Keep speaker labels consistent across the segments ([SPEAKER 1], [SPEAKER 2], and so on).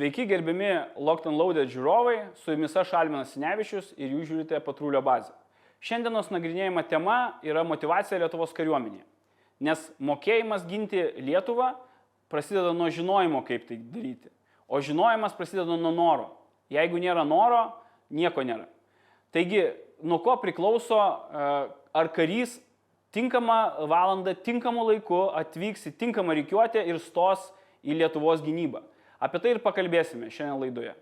[SPEAKER 1] Sveiki, gerbiami Locked and Loaded žiūrovai, su jumis aš Alminas Sinevičius ir jūs žiūrite patrulio bazę. Šiandienos nagrinėjama tema yra motivacija Lietuvos kariuomenėje. Nes mokėjimas ginti Lietuvą prasideda nuo žinojimo, kaip tai daryti. O žinojimas prasideda nuo noro. Jeigu nėra noro, nieko nėra. Taigi, nuo ko priklauso, e, ar karys tinkamą valandą, tinkamu laiku atvyks į tinkamą reikiuotę ir stos į Lietuvos gynybą. Apie tai ir pakalbėsime šiandien laidoje.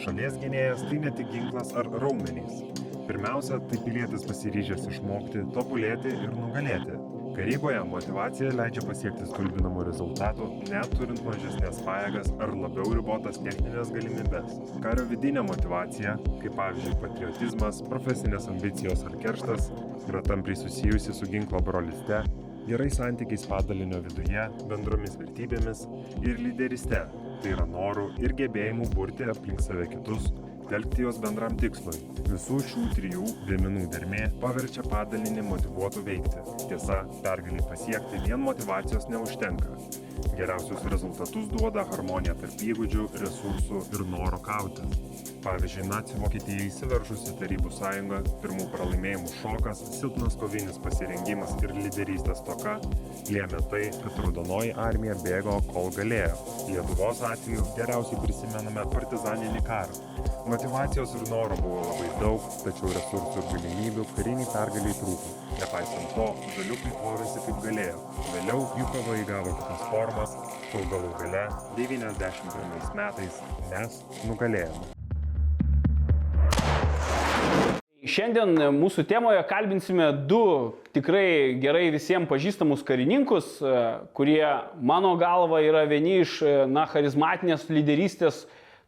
[SPEAKER 2] Šalies gynėjas tai ne tik ginklas ar raumenys. Pirmiausia, tai pilietis pasiryžęs išmokti, tobulėti ir nugalėti. Karyboje motivacija leidžia pasiekti stulbinamų rezultatų, net turint mažesnės pajėgas ar labiau ribotas techninės galimybės. Kario vidinė motivacija, kaip pavyzdžiui patriotizmas, profesinės ambicijos ar kerštas, yra tampriai susijusi su ginklo brolyste, gerai santykiais padalinio viduje, bendromis vertybėmis ir lyderiste, tai yra noru ir gebėjimu burti aplink save kitus, telkti juos bendram tikslui. Visų šių trijų dėmenų dermė paverčia padalinį motivuotų veikti. Tiesa, pergaliai pasiekti vien motivacijos neužtenka. Geriausius rezultatus duoda harmonija tarp įgūdžių, resursų ir noro kauti. Pavyzdžiui, nacijų Vokietija įsiveržusi Tarybų sąjungą, pirmų pralaimėjimų šokas, silpnas kovinis pasirengimas ir lyderystės toka lėmė tai, kad Raudonoji armija bėgo, kol galėjo. Lietuvos atveju geriausiai prisimename partizaninį karą. Motivacijos ir noro buvo labai daug, tačiau resursų ir galimybių kariniai pergaliai trūko. Nepaisant to, žaliukai tvorėsi kaip galėjo. Vėliau jų kova įgavo kitas formas, kol galų gale 91 metais mes nugalėjome.
[SPEAKER 1] Šiandien mūsų temoje kalbinsime du tikrai gerai visiems pažįstamus karininkus, e, kurie mano galva yra vieni iš e, na, charizmatinės lyderystės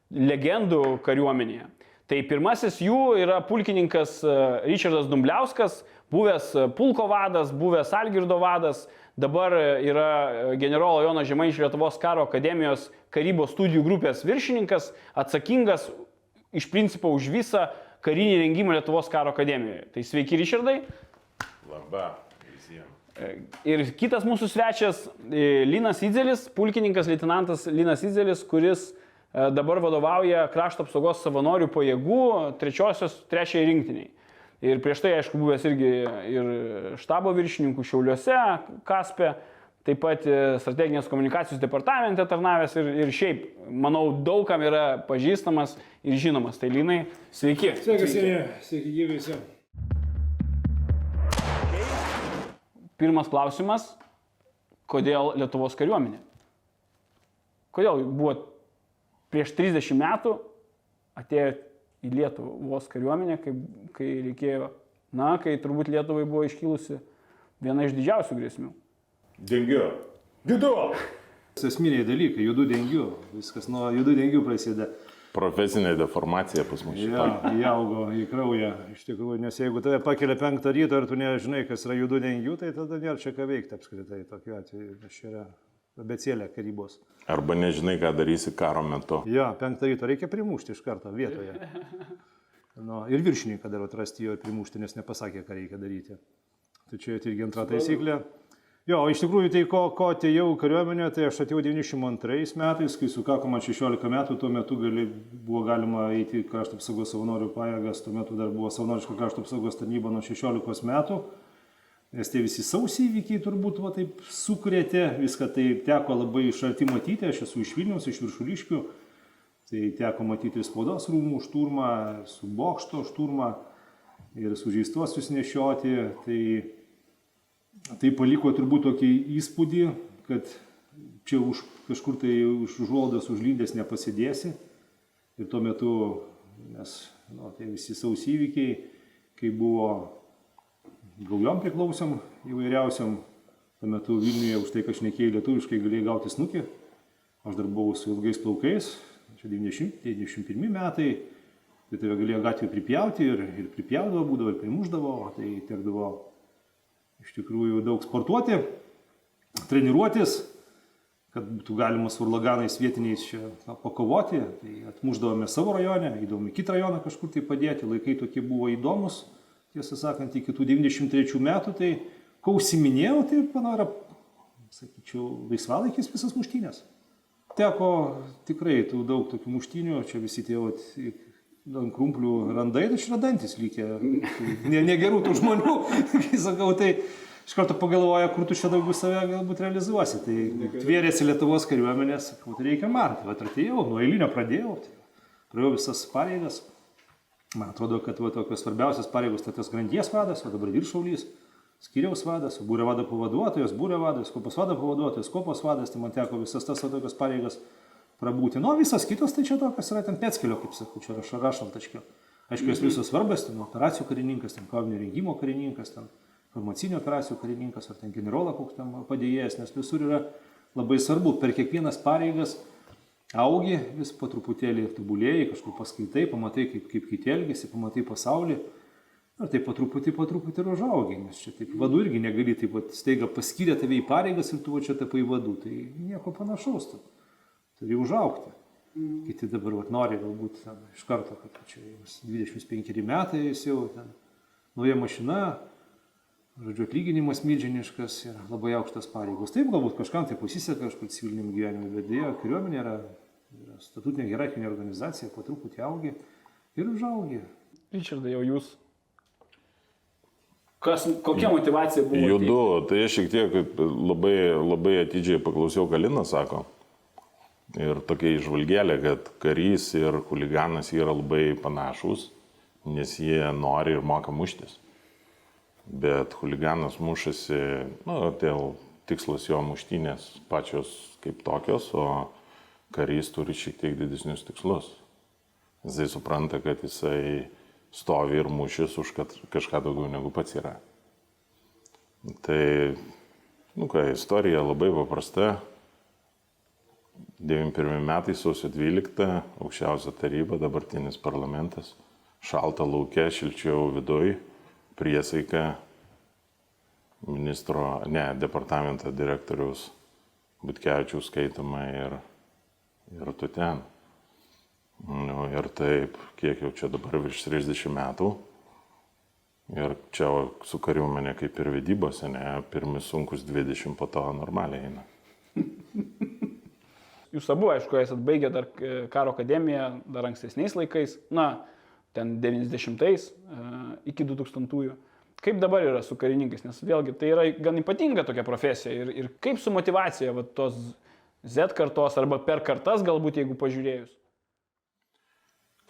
[SPEAKER 1] legendų kariuomenėje. Tai pirmasis jų yra pulkininkas e, Richardas Dumbliauskas, buvęs pulko vadas, buvęs Algirdo vadas, dabar yra generolo Jono Žemaičio Lietuvos karo akademijos karybos studijų grupės viršininkas, atsakingas iš principo už visą karinį rengimą Lietuvos karo akademijoje. Tai sveiki, Ryšardai.
[SPEAKER 3] Labą visiems.
[SPEAKER 1] Ir kitas mūsų svečias e, Linas Idzelis, pulkininkas leitenantas Linas Idzelis, kuris e, dabar vadovauja krašto apsaugos savanorių pajėgų trečiosios, trečiai rinktiniai. Ir prieš tai, aišku, buvęs irgi ir štabo viršininkų Šiauliuose, Kaspe, taip pat e, strateginės komunikacijos departamente tarnavęs ir, ir šiaip, manau, daugam yra pažįstamas ir žinomas. Tai Linai, sveiki.
[SPEAKER 4] Sveiki, sveiki, sveiki gyvi visi.
[SPEAKER 1] Pirmas klausimas, kodėl Lietuvos kariuomenė? Kodėl buvo prieš 30 metų atėjo į Lietuvos kariuomenę, kai, kai reikėjo, na, kai turbūt Lietuvai buvo iškilusi viena iš didžiausių grėsmių.
[SPEAKER 3] Dengiu.
[SPEAKER 4] Judu! Esminiai dalykai, judu dengiu. Viskas nuo judu dengiu prasideda.
[SPEAKER 3] Profesinė deformacija pas mus.
[SPEAKER 4] Ja, įaugo į kraują, iš tikrųjų, nes jeigu tave pakelia penktą ryto ir tu nežinai, kas yra judu dengiu, tai tada nėra čia ką veikti apskritai tokiu atveju. Čia yra abecėlė karybos.
[SPEAKER 3] Arba nežinai, ką darysi karo metu.
[SPEAKER 4] Ja, penktą ryto reikia primušti iš karto vietoje. Nu, ir viršininką dar atrasti jo ir primušti, nes nepasakė, ką reikia daryti. Tai čia irgi antra taisyklė. Jo, iš tikrųjų, tai ko, ko atėjau į kariuomenę, tai aš atėjau 92 metais, kai sukako man 16 metų, tuo metu gali, buvo galima eiti į krašto apsaugos savanorių pajėgas, tuo metu dar buvo savanoriška krašto apsaugos tarnyba nuo 16 metų. Nes tie visi sausiai įvykiai turbūt va, taip sukrėtė, viską tai teko labai iš arti matyti, aš esu iš Vilnius, iš viršuliškių, tai teko matyti ir spaudos rūmų šturmą, su bokšto šturmą ir sužeistuosius nešioti. Tai tai paliko turbūt tokį įspūdį, kad čia už kažkur tai už užuoldas užlydęs nepasidėsi. Ir tuo metu, nes nu, tai visi sausi įvykiai, kai buvo gaujom priklausom įvairiausiam, tuo metu Vilniuje už tai, kad aš nekėjau lietuviškai, galėjai gauti snukį. Aš dar buvau su ilgais plaukais, čia 90-91 metai, tai tave galėjo gatvėje pripjauti ir, ir pripjaudavo, būdavo ir primuždavo, tai tekdavo iš tikrųjų daug sportuoti, treniruotis, kad būtų galima su urlaganais vietiniais čia na, pakovoti. Tai atmuždavome savo rajone, įdomu į kitą rajoną kažkur tai padėti, laikai tokie buvo įdomus, tiesą sakant, iki tų 93 metų, tai ko užsiminėjau, tai mano yra, sakyčiau, laisvalaikis visas muštynės. Teko tikrai tų daug tokių muštinių, čia visi tie ant krumplių randai, tai yra dantis lygia, ne, negerų tų žmonių, kai sakau, tai iš karto pagalvoja, kur tu čia daugiau save galbūt realizuosi. Tai tvėrėsi Lietuvos kariuomenės, sakau, tai reikia man, tai atėjau, nuo eilinio pradėjau, tai praėjau visas pareigas. Man atrodo, kad va, tokios svarbiausias pareigos tai tas grandies vadas, o dabar viršaulys, skiriaus vadas, būrio vado pavaduotojas, būrio vadas, kopos vado pavaduotojas, kopos vadas, tai man teko visas tas va, tokias pareigas prabūti. Nu, visas kitos tai čia tokios yra ten pėtskelio, kaip sakau, čia rašo rašaltačkio. Aišku, jos visos svarbės, ten operacijų karininkas, ten kovinio rengimo karininkas, ten informacinio operacijų karininkas, ar ten generolą koks ten padėjėjas, nes visur yra labai svarbu, per kiekvienas pareigas augi, vis po truputėlį tobulėjai, kažkur paskaitai, pamatai, kaip, kaip kiti elgesi, pamatai pasaulį. Ir taip po truputį, po truputį ir užaugi, nes čia taip vadu irgi negali, taip pat staiga paskyrė tave į pareigas ir tu čia tapai vadu, tai nieko panašaus, tu turi užaukti. Mm. Kiti dabar vat, nori galbūt ten, iš karto, kad čia jums 25 metai, jis jau ten nauja mašina, žodžiu, atlyginimas milžiniškas ir labai aukštas pareigos. Taip, galbūt kažkam tai pasiseka, kažkur civiliniam gyvenimui, bet dėja, kariuomenė yra, yra statutinė hierarchinė organizacija, po truputį augi ir užaugi.
[SPEAKER 1] Richardai, jau jūs. Kas, kokia motivacija buvo?
[SPEAKER 3] Judu, tai aš šiek tiek labai, labai atidžiai paklausiau, ką Lina sako. Ir tokia išvalgėlė, kad karys ir huliganas yra labai panašus, nes jie nori ir moka muštis. Bet huliganas mušasi, nu, dėl tikslas jo muštinės pačios kaip tokios, o karys turi šiek tiek didesnius tikslus. Jisai supranta, kad jisai stovi ir mušis už kažką daugiau negu pats yra. Tai, nu ką, istorija labai paprasta. 91 metai sausio 12, aukščiausia taryba, dabartinis parlamentas, šalta laukia, šilčiau viduj, priesaika ministro, ne, departamento direktoriaus Butkevičiaus skaitoma ir, ir tu ten. Nu, ir taip, kiek jau čia dabar virš 30 metų. Ir čia su kariuomenė kaip ir vedybose, ne, pirmi sunkus 20, po to normaliai eina.
[SPEAKER 1] Jūs abu, aišku, esat baigę dar e, karo akademiją, dar ankstesniais laikais, na, ten 90-ais e, iki 2000-ųjų. Kaip dabar yra su karininkais, nes vėlgi tai yra gan ypatinga tokia profesija ir, ir kaip su motivacija va, tos Z kartos arba per kartas galbūt, jeigu pažiūrėjus.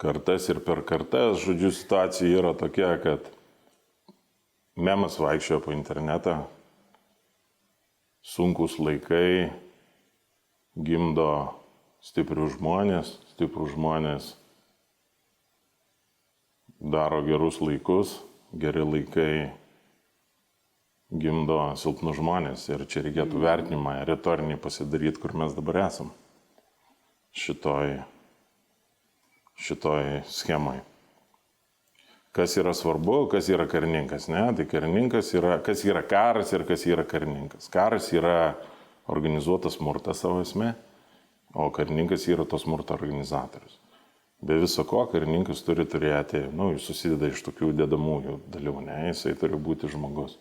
[SPEAKER 3] Kartas ir per kartas, žodžiu, situacija yra tokia, kad memas vaikščiojo po internetą, sunkus laikai, gimdo stiprius žmonės, stiprus žmonės daro gerus laikus, geri laikai gimdo silpnus žmonės ir čia reikėtų vertinimą retorinį pasidaryti, kur mes dabar esam šitoj, šitoj schemai. Kas yra svarbu, kas yra karininkas, ne? Tai karininkas yra, kas yra karas ir kas yra karininkas. Karas yra organizuotas smurtas savo esmė, o karininkas yra to smurto organizatorius. Be viso ko, karininkas turi turėti, na, nu, jis susideda iš tokių dedamųjų dalių, ne, jisai turi būti žmogus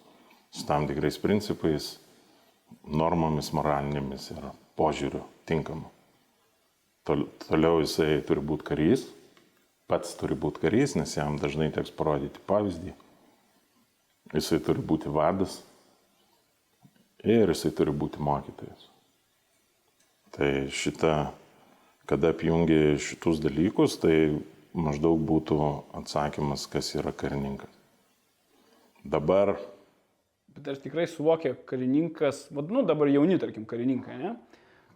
[SPEAKER 3] su tam tikrais principais, normomis moralinėmis ir požiūriu tinkamu. Tol, toliau jisai turi būti karys, pats turi būti karys, nes jam dažnai teks parodyti pavyzdį. Jisai turi būti vadas ir jisai turi būti mokytojas. Tai šita, kada apjungi šitus dalykus, tai maždaug būtų atsakymas, kas yra karininkas. Dabar
[SPEAKER 1] Bet ar tikrai suvokia karininkas, nu dabar jauni, tarkim, karininkai, ne?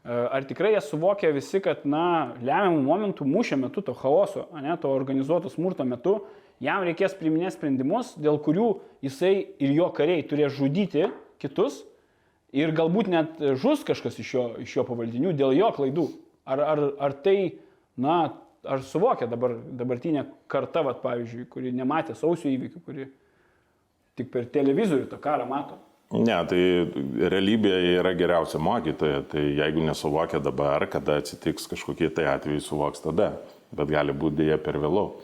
[SPEAKER 1] Ar tikrai jie suvokia visi, kad, na, lemiamų momentų mūšio metu, to chaoso, ne, to organizuoto smurto metu, jam reikės priiminėti sprendimus, dėl kurių jisai ir jo kariai turės žudyti kitus ir galbūt net žus kažkas iš jo, iš jo pavaldinių dėl jo klaidų. Ar, ar, ar tai, na, ar suvokia dabar, dabartinė karta, vat, pavyzdžiui, kuri nematė sausio įvykių, kuri tik per televizorių tą karą mato.
[SPEAKER 3] Ne, tai realybėje yra geriausia mokytoja, tai jeigu nesuvokia dabar, kada atsitiks kažkokie tai atvejai, suvoks tada, bet gali būti dėja per vėliau.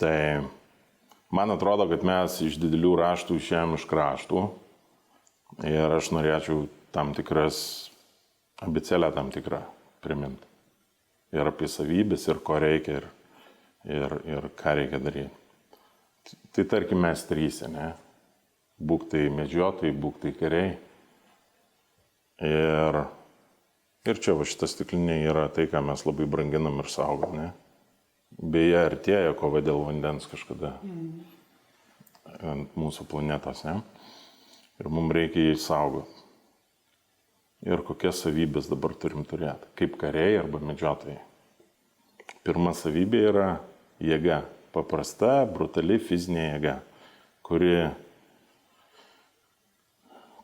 [SPEAKER 3] Tai man atrodo, kad mes iš didelių raštų išėjom iš kraštų ir aš norėčiau tam tikras abicelę tam tikrą priminti. Ir apie savybės, ir ko reikia, ir, ir, ir ką reikia daryti. Tai tarkim mes trys, ne? Būk tai medžiotojai, būk tai kariai. Ir, ir čia va šita stiklinė yra tai, ką mes labai branginam ir saugom, ne? Beje, artėja kova dėl vandens kažkada ant mūsų planetos, ne? Ir mums reikia jį saugoti. Ir kokias savybės dabar turim turėti, kaip kariai arba medžiotojai. Pirma savybė yra jėga. Paprasta, brutali fizinė jėga, kuri,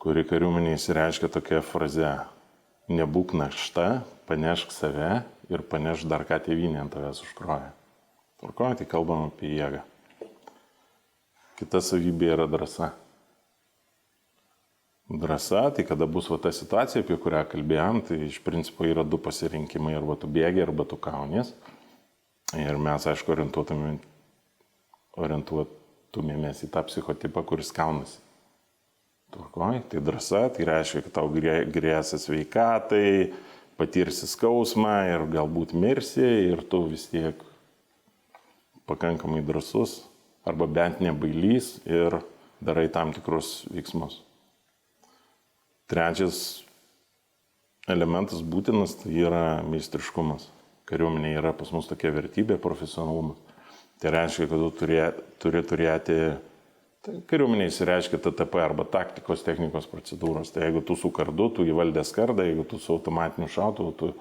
[SPEAKER 3] kuri kariuomenė įsireiškia tokia fraze - nebūk našta, panešk save ir panešk dar ką tėvynė ant tavęs užkroja. Turkoja, tai kalbam apie jėgą. Kita savybė yra drąsa. Drąsa, tai kada bus va ta situacija, apie kurią kalbėjom, tai iš principo yra du pasirinkimai, arba tu bėgi, arba tu kaunies. Ir mes, aišku, orientuotumėm, orientuotumėmės į tą psichotipą, kuris kaunasi. Turkoj, tai drąsa, tai reiškia, kad tau grė- grėsia sveikatai, patirsi skausmą ir galbūt mirsi ir tu vis tiek pakankamai drąsus arba bent nebailys ir darai tam tikrus veiksmus. Trečias elementas būtinas tai yra meistriškumas. Kariuomenė yra pas mus tokia vertybė - profesionalumas. Tai reiškia, kad tu turi, turi turėti, tai kariuomenė įsireiškia TTP arba taktikos technikos procedūros. Tai jeigu tu su kardu, tu įvaldęs kardą, jeigu tu su automatiniu šautuvu, tu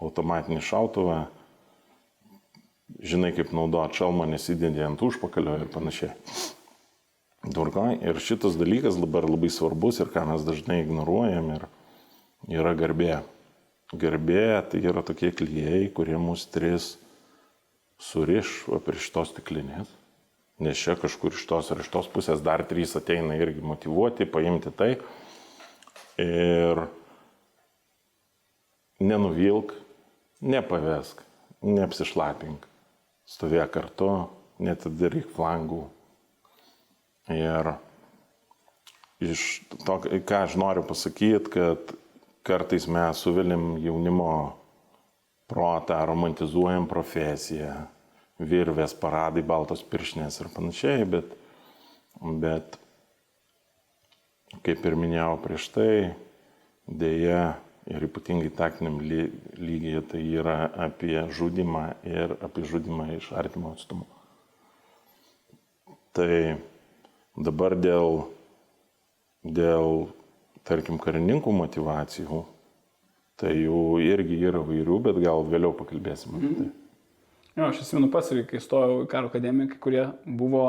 [SPEAKER 3] automatinį šautuvą, žinai kaip naudoti šalmą, nesidėdė ant užpakalio ir panašiai. Tvarkoj. Ir šitas dalykas dabar labai svarbus ir ką mes dažnai ignoruojam ir yra garbė. Garbė tai yra tokie klyjei, kurie mus tris suriš prie šitos stiklinės. Nes čia kažkur iš tos ar iš tos pusės dar trys ateina irgi motivuoti, paimti tai. Ir nenuvilk, nepavesk, neapsišlapink. Stovėk kartu, netidaryk flangų. Ir iš to, ką aš noriu pasakyti, kad kartais mes suvilim jaunimo protą, romantizuojam profesiją, virvės, paradai, baltos piršinės ir panašiai, bet, bet kaip ir minėjau prieš tai, dėja ir ypatingai taktiniam ly- lygyje tai yra apie žudimą ir apie žudimą iš artimo atstumo. Tai dabar dėl, dėl tarkim, karininkų motivacijų, tai jų irgi yra vairių, bet gal vėliau pakalbėsim apie tai.
[SPEAKER 1] Jo, aš atsimenu pats, ir kai stojau į karo akademiją, kai kurie buvo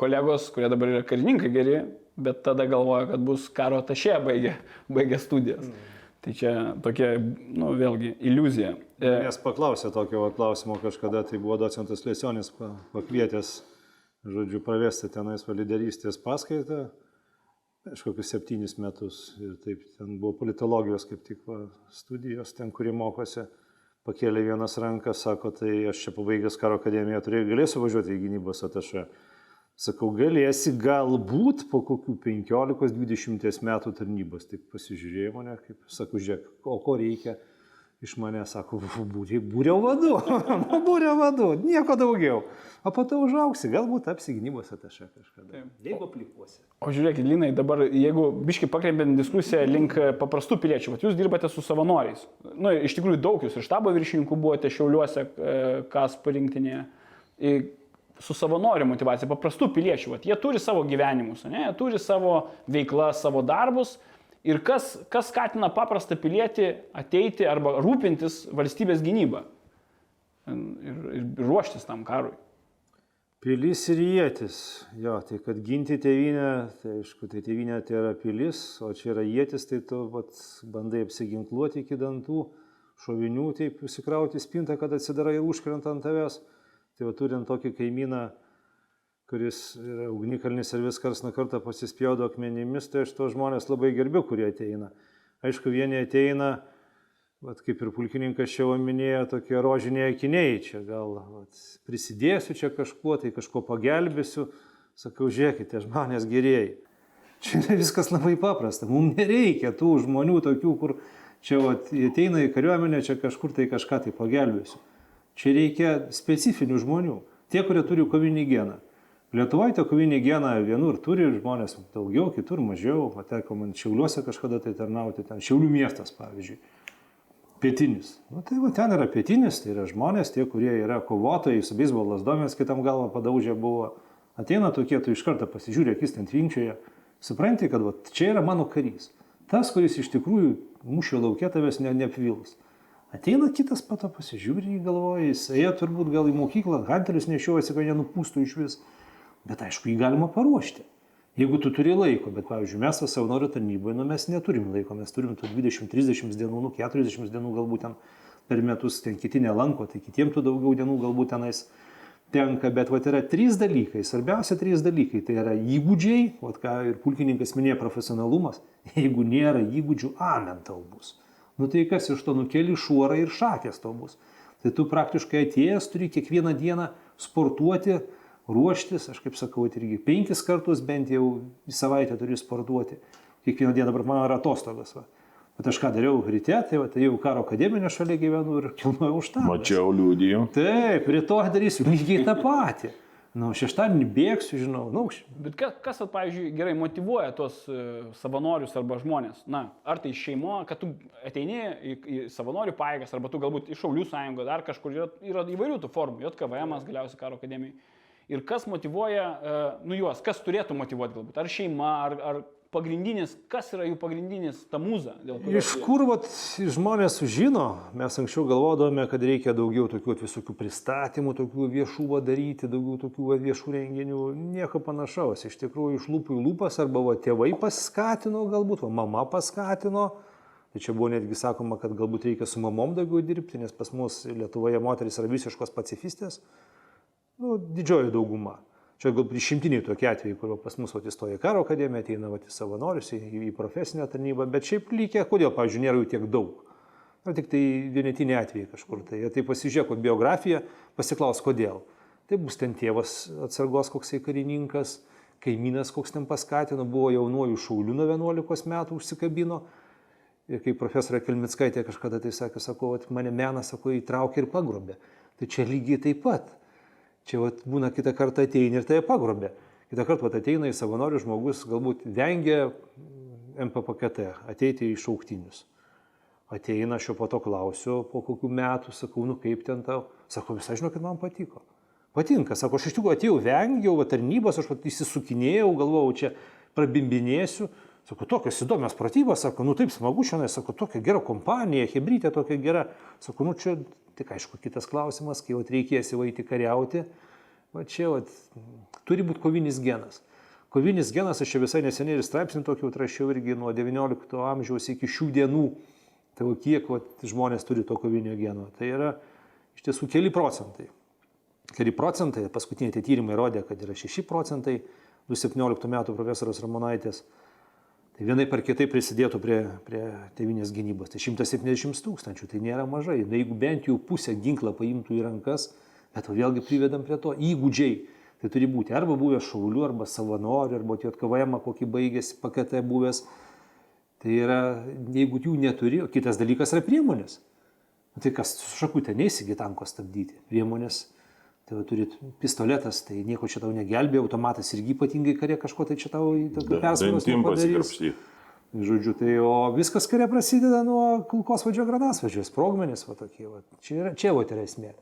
[SPEAKER 1] kolegos, kurie dabar yra karininkai geri, bet tada galvoja, kad bus karo tašė baigę, baigę studijas. Mm. Tai čia tokia, nu, vėlgi, iliuzija.
[SPEAKER 4] Nes paklausė tokio klausimo kažkada, tai buvo docentas Lesionis pa- pakvietęs, žodžiu, pravesti tenais va lyderystės paskaitą, prieš kokius septynis metus. Ir taip, ten buvo politologijos kaip tik va, studijos, ten, kurie mokosi. Pakėlė vienas rankas, sako, tai aš čia pabaigęs karo akademiją turėjau, galėsiu važiuoti į gynybos atašą. Sakau, galėsi galbūt po kokių 15-20 metų tarnybos. Tik pasižiūrėjau mane, kaip sakau, žiūrėk, o ko reikia iš mane, sako, būrio vadu, nu, būrio vadu, nieko daugiau. O po to užauksi, galbūt tapsi gynybos atašą kažkada. Jeigu aplikuosi.
[SPEAKER 1] O žiūrėkit, Linai, dabar jeigu biški pakreipėm diskusiją link paprastų piliečių, vat jūs dirbate su savanoriais. Na, iš tikrųjų daug jūs ir štabo viršininkų buvote Šiauliuose, e, kas parinktinėje. Su savanorių motivacija, paprastų piliečių, vat, jie turi savo gyvenimus, ne? jie turi savo veiklas, savo darbus. Ir kas, kas skatina paprastą pilietį ateiti arba rūpintis valstybės gynybą ir, ir ruoštis tam karui.
[SPEAKER 4] Pilis ir jėtis. Jo, tai kad ginti tėvynę, tai aišku, tai tėvynė tai yra pilis, o čia yra jėtis, tai tu vat, bandai apsiginkluoti iki dantų, šovinių, taip įsikrauti spintą, kad atsidarai ir užkrenta ant tavęs. Tai va turint tokį kaimyną, kuris yra ugnikalnis ir vis kars nuo karto pasispjaudo akmenimis, tai aš to žmonės labai gerbiu, kurie ateina. Aišku, vieni ateina, vat, kaip ir pulkininkas čia minėjo, tokie rožiniai akiniai, čia gal vat, prisidėsiu čia kažkuo, tai kažko pagelbėsiu. Sakau, žiūrėkite, žmonės gerieji. Čia yra viskas labai paprasta. Mums nereikia tų žmonių tokių, kur čia vat, ateina į kariuomenę, čia kažkur tai kažką tai pagelbėsiu. Čia reikia specifinių žmonių, tie, kurie turi kovinį geną. Lietuvoje tą kovinį geną vienur turi žmonės daugiau, kitur mažiau. Pateko man Šiauliuose kažkada tai tarnauti, ten Šiaulių miestas, pavyzdžiui. Pietinis. Nu, tai va ten yra pietinis, tai yra žmonės, tie, kurie yra kovotojai, su beisbolo lasdomis kitam galvą padaužę buvo. Ateina tokie, tu iš karto pasižiūrė, akis ten tvinkčioje, supranti, kad va, čia yra mano karys. Tas, kuris iš tikrųjų mūšio laukia tavęs ne, neapvils. Ateina kitas pato pasižiūri į galvoje, jis ėjo turbūt gal į mokyklą, Hunteris nešiojasi, kad nenupūstų iš vis. Bet aišku, jį galima paruošti. Jeigu tu turi laiko, bet pavyzdžiui, mes savanorių tarnyboje, nu, mes neturim laiko, mes turim tų 20-30 dienų, nu, 40 dienų galbūt ten per metus, ten kiti nelanko, tai kitiems tų daugiau dienų galbūt tenais tenka, bet vat yra trys dalykai, svarbiausia trys dalykai, tai yra įgūdžiai, vat ką ir pulkininkas minėjo, profesionalumas, jeigu nėra įgūdžių, amen tau bus. Nu tai kas iš to nukeli šuorą ir šakės tau bus. Tai tu praktiškai atėjęs turi kiekvieną dieną sportuoti, ruoštis, aš kaip sakau, tai irgi penkis kartus bent jau į savaitę turiu sportuoti. Kiekvieną dieną dabar mano yra atostogas. Va. Bet aš ką dariau ryte, tai va, tai jau karo akademinė šalia gyvenu ir kilnojau už tą.
[SPEAKER 3] Mačiau, liūdėjau.
[SPEAKER 4] Taip, rytoj darysiu lygiai tą patį. Na, nu, šeštadienį bėgsiu, žinau, na, nu,
[SPEAKER 1] Bet kas, kas vat, pavyzdžiui, gerai motivuoja tuos uh, savanorius arba žmonės? Na, ar tai šeimo, kad tu ateini į, į savanorių paėgas, arba tu galbūt iš Šaulių sąjungo, dar kažkur yra, yra įvairių tų formų, JKVM, galiausiai karo akademijai. Ir kas motivuoja, uh, nu juos, kas turėtų motivuoti galbūt? Ar šeima, ar, ar pagrindinis, kas yra jų pagrindinis ta mūza?
[SPEAKER 4] Iš kur vat, žmonės sužino, mes anksčiau galvodavome, kad reikia daugiau tokių visokių pristatymų, tokių viešų daryti, daugiau tokių viešų renginių, nieko panašaus. Iš tikrųjų, iš lūpų į lūpas arba va tėvai paskatino, galbūt, va mama paskatino. Tai čia buvo netgi sakoma, kad galbūt reikia su mamom daugiau dirbti, nes pas mus Lietuvoje moteris yra visiškos pacifistės. Nu, didžioji dauguma. Čia gal išimtiniai tokie atvejai, kur pas mus į karo akademiją, ateina vat, į savanorius, į, į profesinę tarnybą, bet šiaip lygiai, kodėl, pavyzdžiui, nėra jų tiek daug. Na, tik tai vienetiniai atvejai kažkur. Tai, tai pasižiūrėk, kad biografija, pasiklaus, kodėl. Tai bus ten tėvas atsargos koksai karininkas, kaimynas koks ten paskatino, buvo jaunuoju šauliu nuo 11 metų užsikabino. Ir kaip profesorė Kelmitskaitė kažkada tai sakė, sako, mane menas, sako, įtraukė ir pagrobė. Tai čia lygiai taip pat. Čia vat, būna kitą kartą ateini ir tai pagrobė. Kitą kartą vat, ateina į savanorių žmogus, galbūt vengia MPPKT, ateiti į šauktinius. Ateina, aš jo po to klausiu, po kokių metų, sakau, nu kaip ten tau. Sako, visai žinau, kad man patiko. Patinka, sako, aš iš tikrųjų atėjau, vengiau, va, tarnybos, aš vat, įsisukinėjau, galvojau, čia prabimbinėsiu. Sako, tokios įdomios pratybos, sako, nu taip smagu šiandien, sako, tokia gera kompanija, hebrytė tokia gera. Sako, nu čia tik aišku kitas klausimas, kai jau reikės įvaiti kariauti. Va čia vat, turi būti kovinis genas. Kovinis genas, aš čia visai neseniai ir straipsnį tokį atrašiau irgi nuo XIX amžiaus iki šių dienų. Tai jau kiek vat, žmonės turi to kovinio geno. Tai yra iš tiesų keli procentai. Keli procentai, paskutiniai tie tyrimai rodė, kad yra 6 procentai, 2017 metų profesorius Ramonaitės. Vienai par kitai prisidėtų prie, prie tevinės gynybos. Tai 170 tūkstančių, tai nėra mažai. Na, jeigu bent jau pusę ginklą paimtų į rankas, bet vėlgi privedam prie to įgūdžiai. Tai turi būti arba buvęs šaulių, arba savanorių, arba JKVM, kokį baigėsi pakete buvęs. Tai yra, jeigu jų neturi, o kitas dalykas yra priemonės. Tai kas su šakutė neįsigi tanko stabdyti. Priemonės, tai va, turit pistoletas, tai nieko čia tau negelbė, automatas irgi ypatingai karė kažko tai čia tau į tokį persvarą.
[SPEAKER 3] Dantim pasikrapštyti.
[SPEAKER 4] Žodžiu, tai o viskas kare prasideda nuo kulkos vadžio granasvadžio, sprogmenis, va tokie, va. Čia, yra, čia va yra esmė.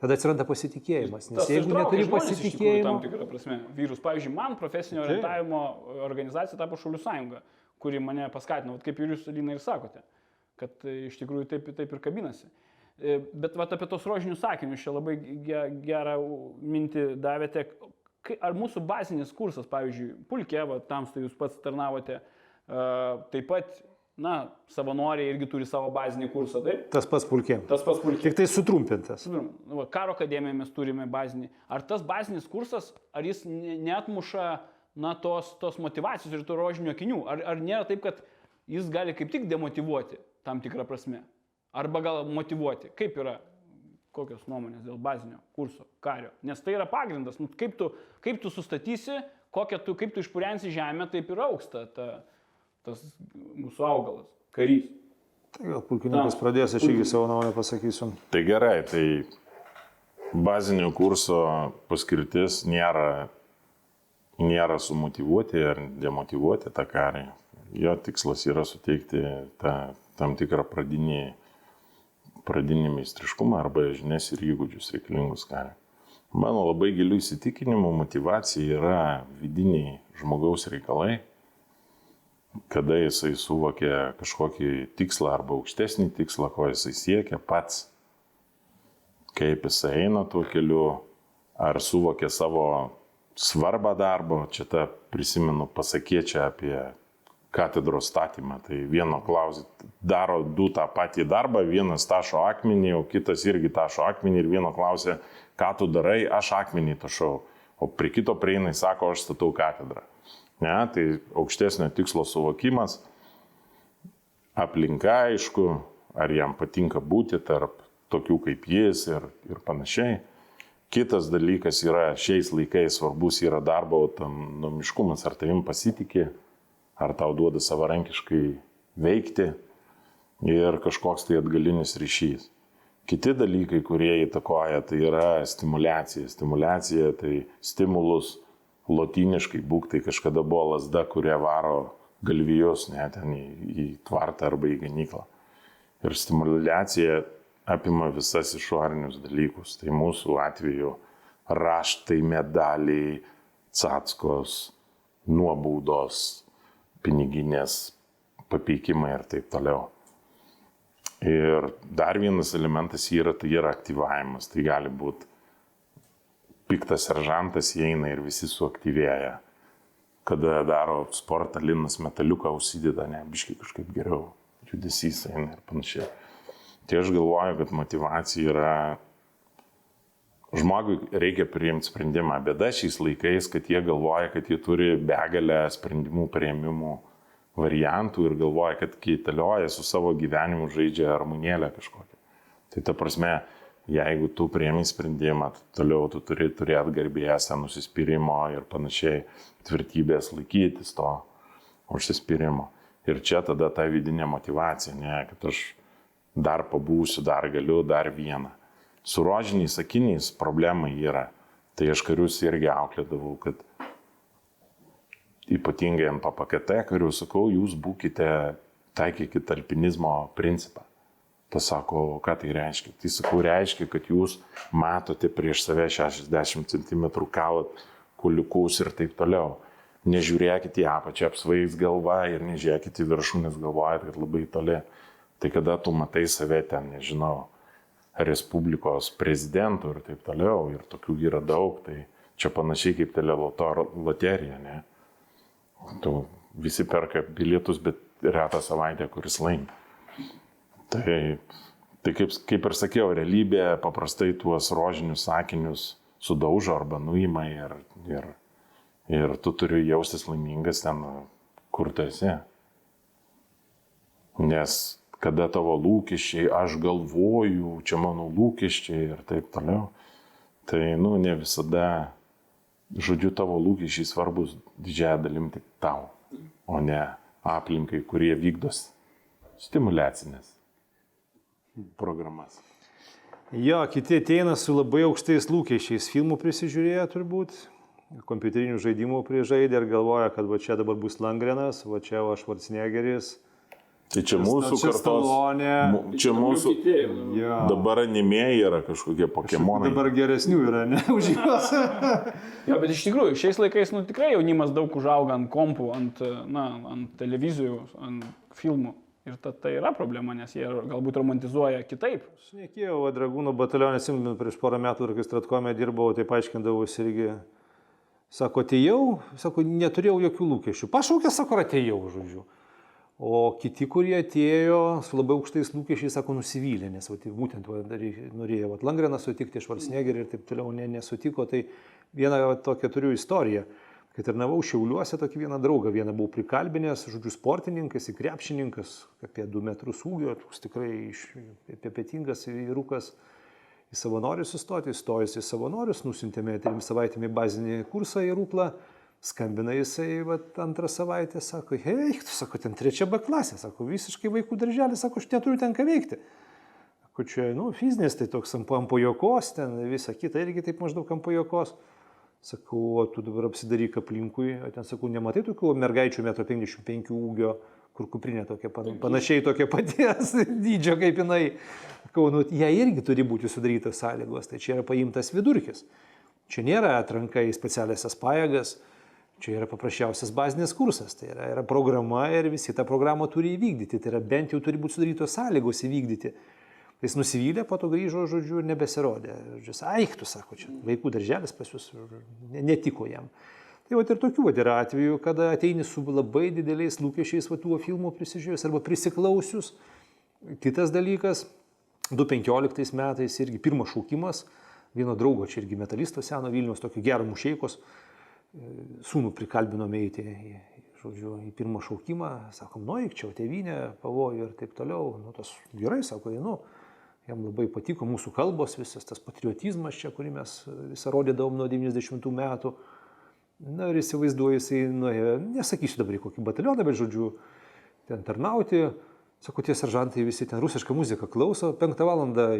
[SPEAKER 4] Tada atsiranda pasitikėjimas, nes
[SPEAKER 1] Tas
[SPEAKER 4] jeigu neturi pasitikėjimo,
[SPEAKER 1] Tam tikrą prasme. Vyrus, pavyzdžiui, man profesinio
[SPEAKER 4] Taip.
[SPEAKER 1] orientavimo organizacija tapo Šaulių sąjunga, kuri mane paskatino, kaip ir jūs, Lina, ir sakote, kad iš tikrųjų taip, taip ir kabinasi. E, Bet vat apie tos rožinius sakinius čia labai ge- gerą mintį davėte. Ar mūsų bazinis kursas, pavyzdžiui, pulkė, va, tamstai jūs pats tarnavote, e, taip pat, na, savanoriai irgi turi savo bazinį kursą, taip?
[SPEAKER 4] tas pats pulkėm.
[SPEAKER 1] Tas pats pulkė.
[SPEAKER 4] Tik tai sutrumpintas.
[SPEAKER 1] Nu, va, Karo akademijoje mes turime bazinį. Ar tas bazinis kursas, ar jis ne- neatmuša na, tos, tos motivacijos ir tų rožinių akinių? Ar, ar nėra taip, kad jis gali kaip tik demotivuoti tam tikrą prasme? Arba gal motivuoti? Kaip yra? Kokios nuomonės dėl bazinio kurso kario? Nes tai yra pagrindas. Nu, kaip, tu, kaip tu sustatysi, tu, kaip tu išpurensi žemę, taip ir auksta ta, tas mūsų augalas, karys.
[SPEAKER 4] Tai gal pulkininkas pradės, aš irgi savo nuomonę pasakysiu.
[SPEAKER 3] Tai gerai, tai bazinio kurso paskirtis nėra, nėra sumotivuoti ar demotivuoti tą karį. Jo tikslas yra suteikti tą, tam tikrą pradinį, pradinį meistriškumą arba žinias ir įgūdžius reikalingus kariui. Mano labai gilių įsitikinimų motivacija yra vidiniai žmogaus reikalai, kada jisai suvokia kažkokį tikslą arba aukštesnį tikslą, ko jisai siekia pats, kaip jisai eina tuo keliu, ar suvokia savo svarbą darbo. Čia tą prisimenu pasakėčią apie katedros statymą. Tai vieno klausit, daro du tą patį darbą, vienas tašo akmenį, o kitas irgi tašo akmenį ir vieno klausia, ką tu darai, aš akmenį tašau. O prie kito prieina, jis sako, aš statau katedrą. Ne, tai aukštesnio tikslo suvokimas, aplinka aišku, ar jam patinka būti tarp tokių kaip jis ir, ir panašiai. Kitas dalykas yra šiais laikais svarbus yra darbo autonomiškumas, ar tavim pasitikė, ar tau duoda savarankiškai veikti ir kažkoks tai atgalinis ryšys. Kiti dalykai, kurie įtakoja, tai yra stimulacija. Stimulacija tai stimulus lotiniškai būk, tai kažkada buvo lasda, kurie varo galvijus net ten į, į tvartą arba į ganyklą. Ir stimulacija apima visas išorinius dalykus. Tai mūsų atveju raštai, medaliai, catskos, nuobaudos, piniginės, papeikimai ir taip toliau. Ir dar vienas elementas yra, tai yra aktyvavimas. Tai gali būti piktas seržantas įeina ir visi suaktyvėja. Kada daro sportą, linas metaliuką užsideda, ne, biškai kažkaip geriau, judesys eina ir panašiai. Tai aš galvoju, kad motivacija yra, žmogui reikia priimti sprendimą. Bėda šiais laikais, kad jie galvoja, kad jie turi begalę sprendimų prieimimų variantų ir galvoja, kad keitalioja su savo gyvenimu žaidžia armonėlę kažkokią. Tai ta prasme, jeigu tu prieimi sprendimą, toliau tu turi turėti garbėsę, nusispyrimo ir panašiai, tvirtybės laikytis to užsispyrimo. Ir čia tada ta vidinė motivacija, ne, kad aš dar pabūsiu, dar galiu, dar vieną. Su rožiniais sakiniais problema yra. Tai aš karius irgi auklėdavau, kad ypatingai ant PPKT karių sakau, jūs būkite, taikykite alpinizmo principą. Tas sako, ką tai reiškia? Tai sakau, reiškia, kad jūs matote prieš save 60 cm kalat kuliukus ir taip toliau. Nežiūrėkite į apačią apsvaigs galva ir nežiūrėkite į viršų, nes galvojate, kad labai toli. Tai kada tu matai save ten, nežinau, Respublikos prezidentų ir taip toliau, ir tokių yra daug, tai čia panašiai kaip teleloto loterija, ne? Tu visi perka bilietus, bet retą savaitę, kuris laimi. Tai, tai kaip, kaip ir sakiau, realybė paprastai tuos rožinius sakinius sudaužo arba nuima ir, ir, ir tu turi jaustis laimingas ten, kur tu esi. Nes kada tavo lūkesčiai, aš galvoju, čia mano lūkesčiai ir taip toliau, tai, nu, ne visada, žodžiu, tavo lūkesčiai svarbus didžiąją dalim tik tau, o ne aplinkai, kurie vykdos stimulacinės programas.
[SPEAKER 4] Jo, kiti ateina su labai aukštais lūkesčiais, filmų prisižiūrėję turbūt, kompiuterinių žaidimų prižaidė ir galvoja, kad va čia dabar bus Langrenas, va čia va Švarcnegeris.
[SPEAKER 3] Tai čia mūsų
[SPEAKER 4] čia
[SPEAKER 3] kartos.
[SPEAKER 4] Stallone.
[SPEAKER 3] mu- Čia mūsų.
[SPEAKER 4] Jo.
[SPEAKER 3] Dabar animėjai yra kažkokie pokemonai.
[SPEAKER 4] Dabar geresnių yra, ne už juos.
[SPEAKER 1] Jo, bet iš tikrųjų, šiais laikais, nu, tikrai jaunimas daug užauga ant kompų, ant, na, ant televizijų, ant filmų. Ir ta, tai yra problema, nes jie galbūt romantizuoja kitaip.
[SPEAKER 4] Šnekėjau, va, Dragūnų batalionė, atsimenu, prieš porą metų, kai Stratkomė dirbau, tai paaiškindavau irgi. Sako, atėjau, sako, neturėjau jokių lūkesčių. Pašaukė, sako, atėjau, žodžiu. O kiti, kurie atėjo su labai aukštais lūkesčiais, sako, nusivylė, nes va, tai būtent va, darė- norėjo va, Langreną sutikti, Švarsnegerį ir taip toliau ne, nesutiko. Tai vieną va, tokią turiu istoriją. Kai tarnavau Šiauliuose tokį vieną draugą, vieną buvau prikalbinęs, žodžiu, sportininkas, krepšininkas, apie 2 metrus ūgio, toks tikrai iš- apie pietingas vyrukas į savanorius įstoti, įstojus į savanorius, nusintėme trim savaitėm į bazinį kursą į Rūplą, Skambina jisai vat, antrą savaitę, sako, hei, tu sako, ten trečia B klasė, sako, visiškai vaikų darželį, sako, aš neturiu ten ką veikti. Sako, čia, nu, fizinis, tai toks ant pajokos, ten visa kita irgi taip maždaug ant pajokos. Sakau, o tu dabar apsidaryk aplinkui, o ten sakau, nematai tokių mergaičių 1,55 m ūgio, kur kuprinė tokia pan, panašiai tokia paties dydžio kaip jinai. Sakau, nu, jai irgi turi būti sudarytos sąlygos, tai čia yra paimtas vidurkis. Čia nėra atranka į specialiasias pajėgas, čia yra paprasčiausias bazinis kursas, tai yra, yra programa ir visi tą programą turi įvykdyti, tai yra bent jau turi būti sudarytos sąlygos įvykdyti. Jis nusivylė, po to grįžo, žodžiu, ir nebesirodė. Žodžiu, aiktų, sako, čia vaikų darželis pas jūs ne- netiko jam. Tai va ir tokių vat yra atvejų, kada ateini su labai dideliais lūkesčiais va tuo filmu prisižiūrėjus arba prisiklausius. Kitas dalykas, 2015 metais irgi pirmas šaukimas, vieno draugo, čia irgi metalisto seno Vilnius, tokio gero mušeikos, sūnų prikalbinome eiti žodžiu, į pirmą šaukimą, sakom, nu, eik čia, tėvynė, pavojų ir taip toliau. Nu, tas gerai, sako, einu. Jam labai patiko mūsų kalbos, visas tas patriotizmas čia, kurį mes visą rodydavom nuo 90 metų. Na ir įsivaizduoju, jisai nuėjo, nesakysiu dabar į kokį batalioną, bet žodžiu, ten tarnauti. Sako, tie seržantai visi ten rusišką muziką klauso, penktą valandą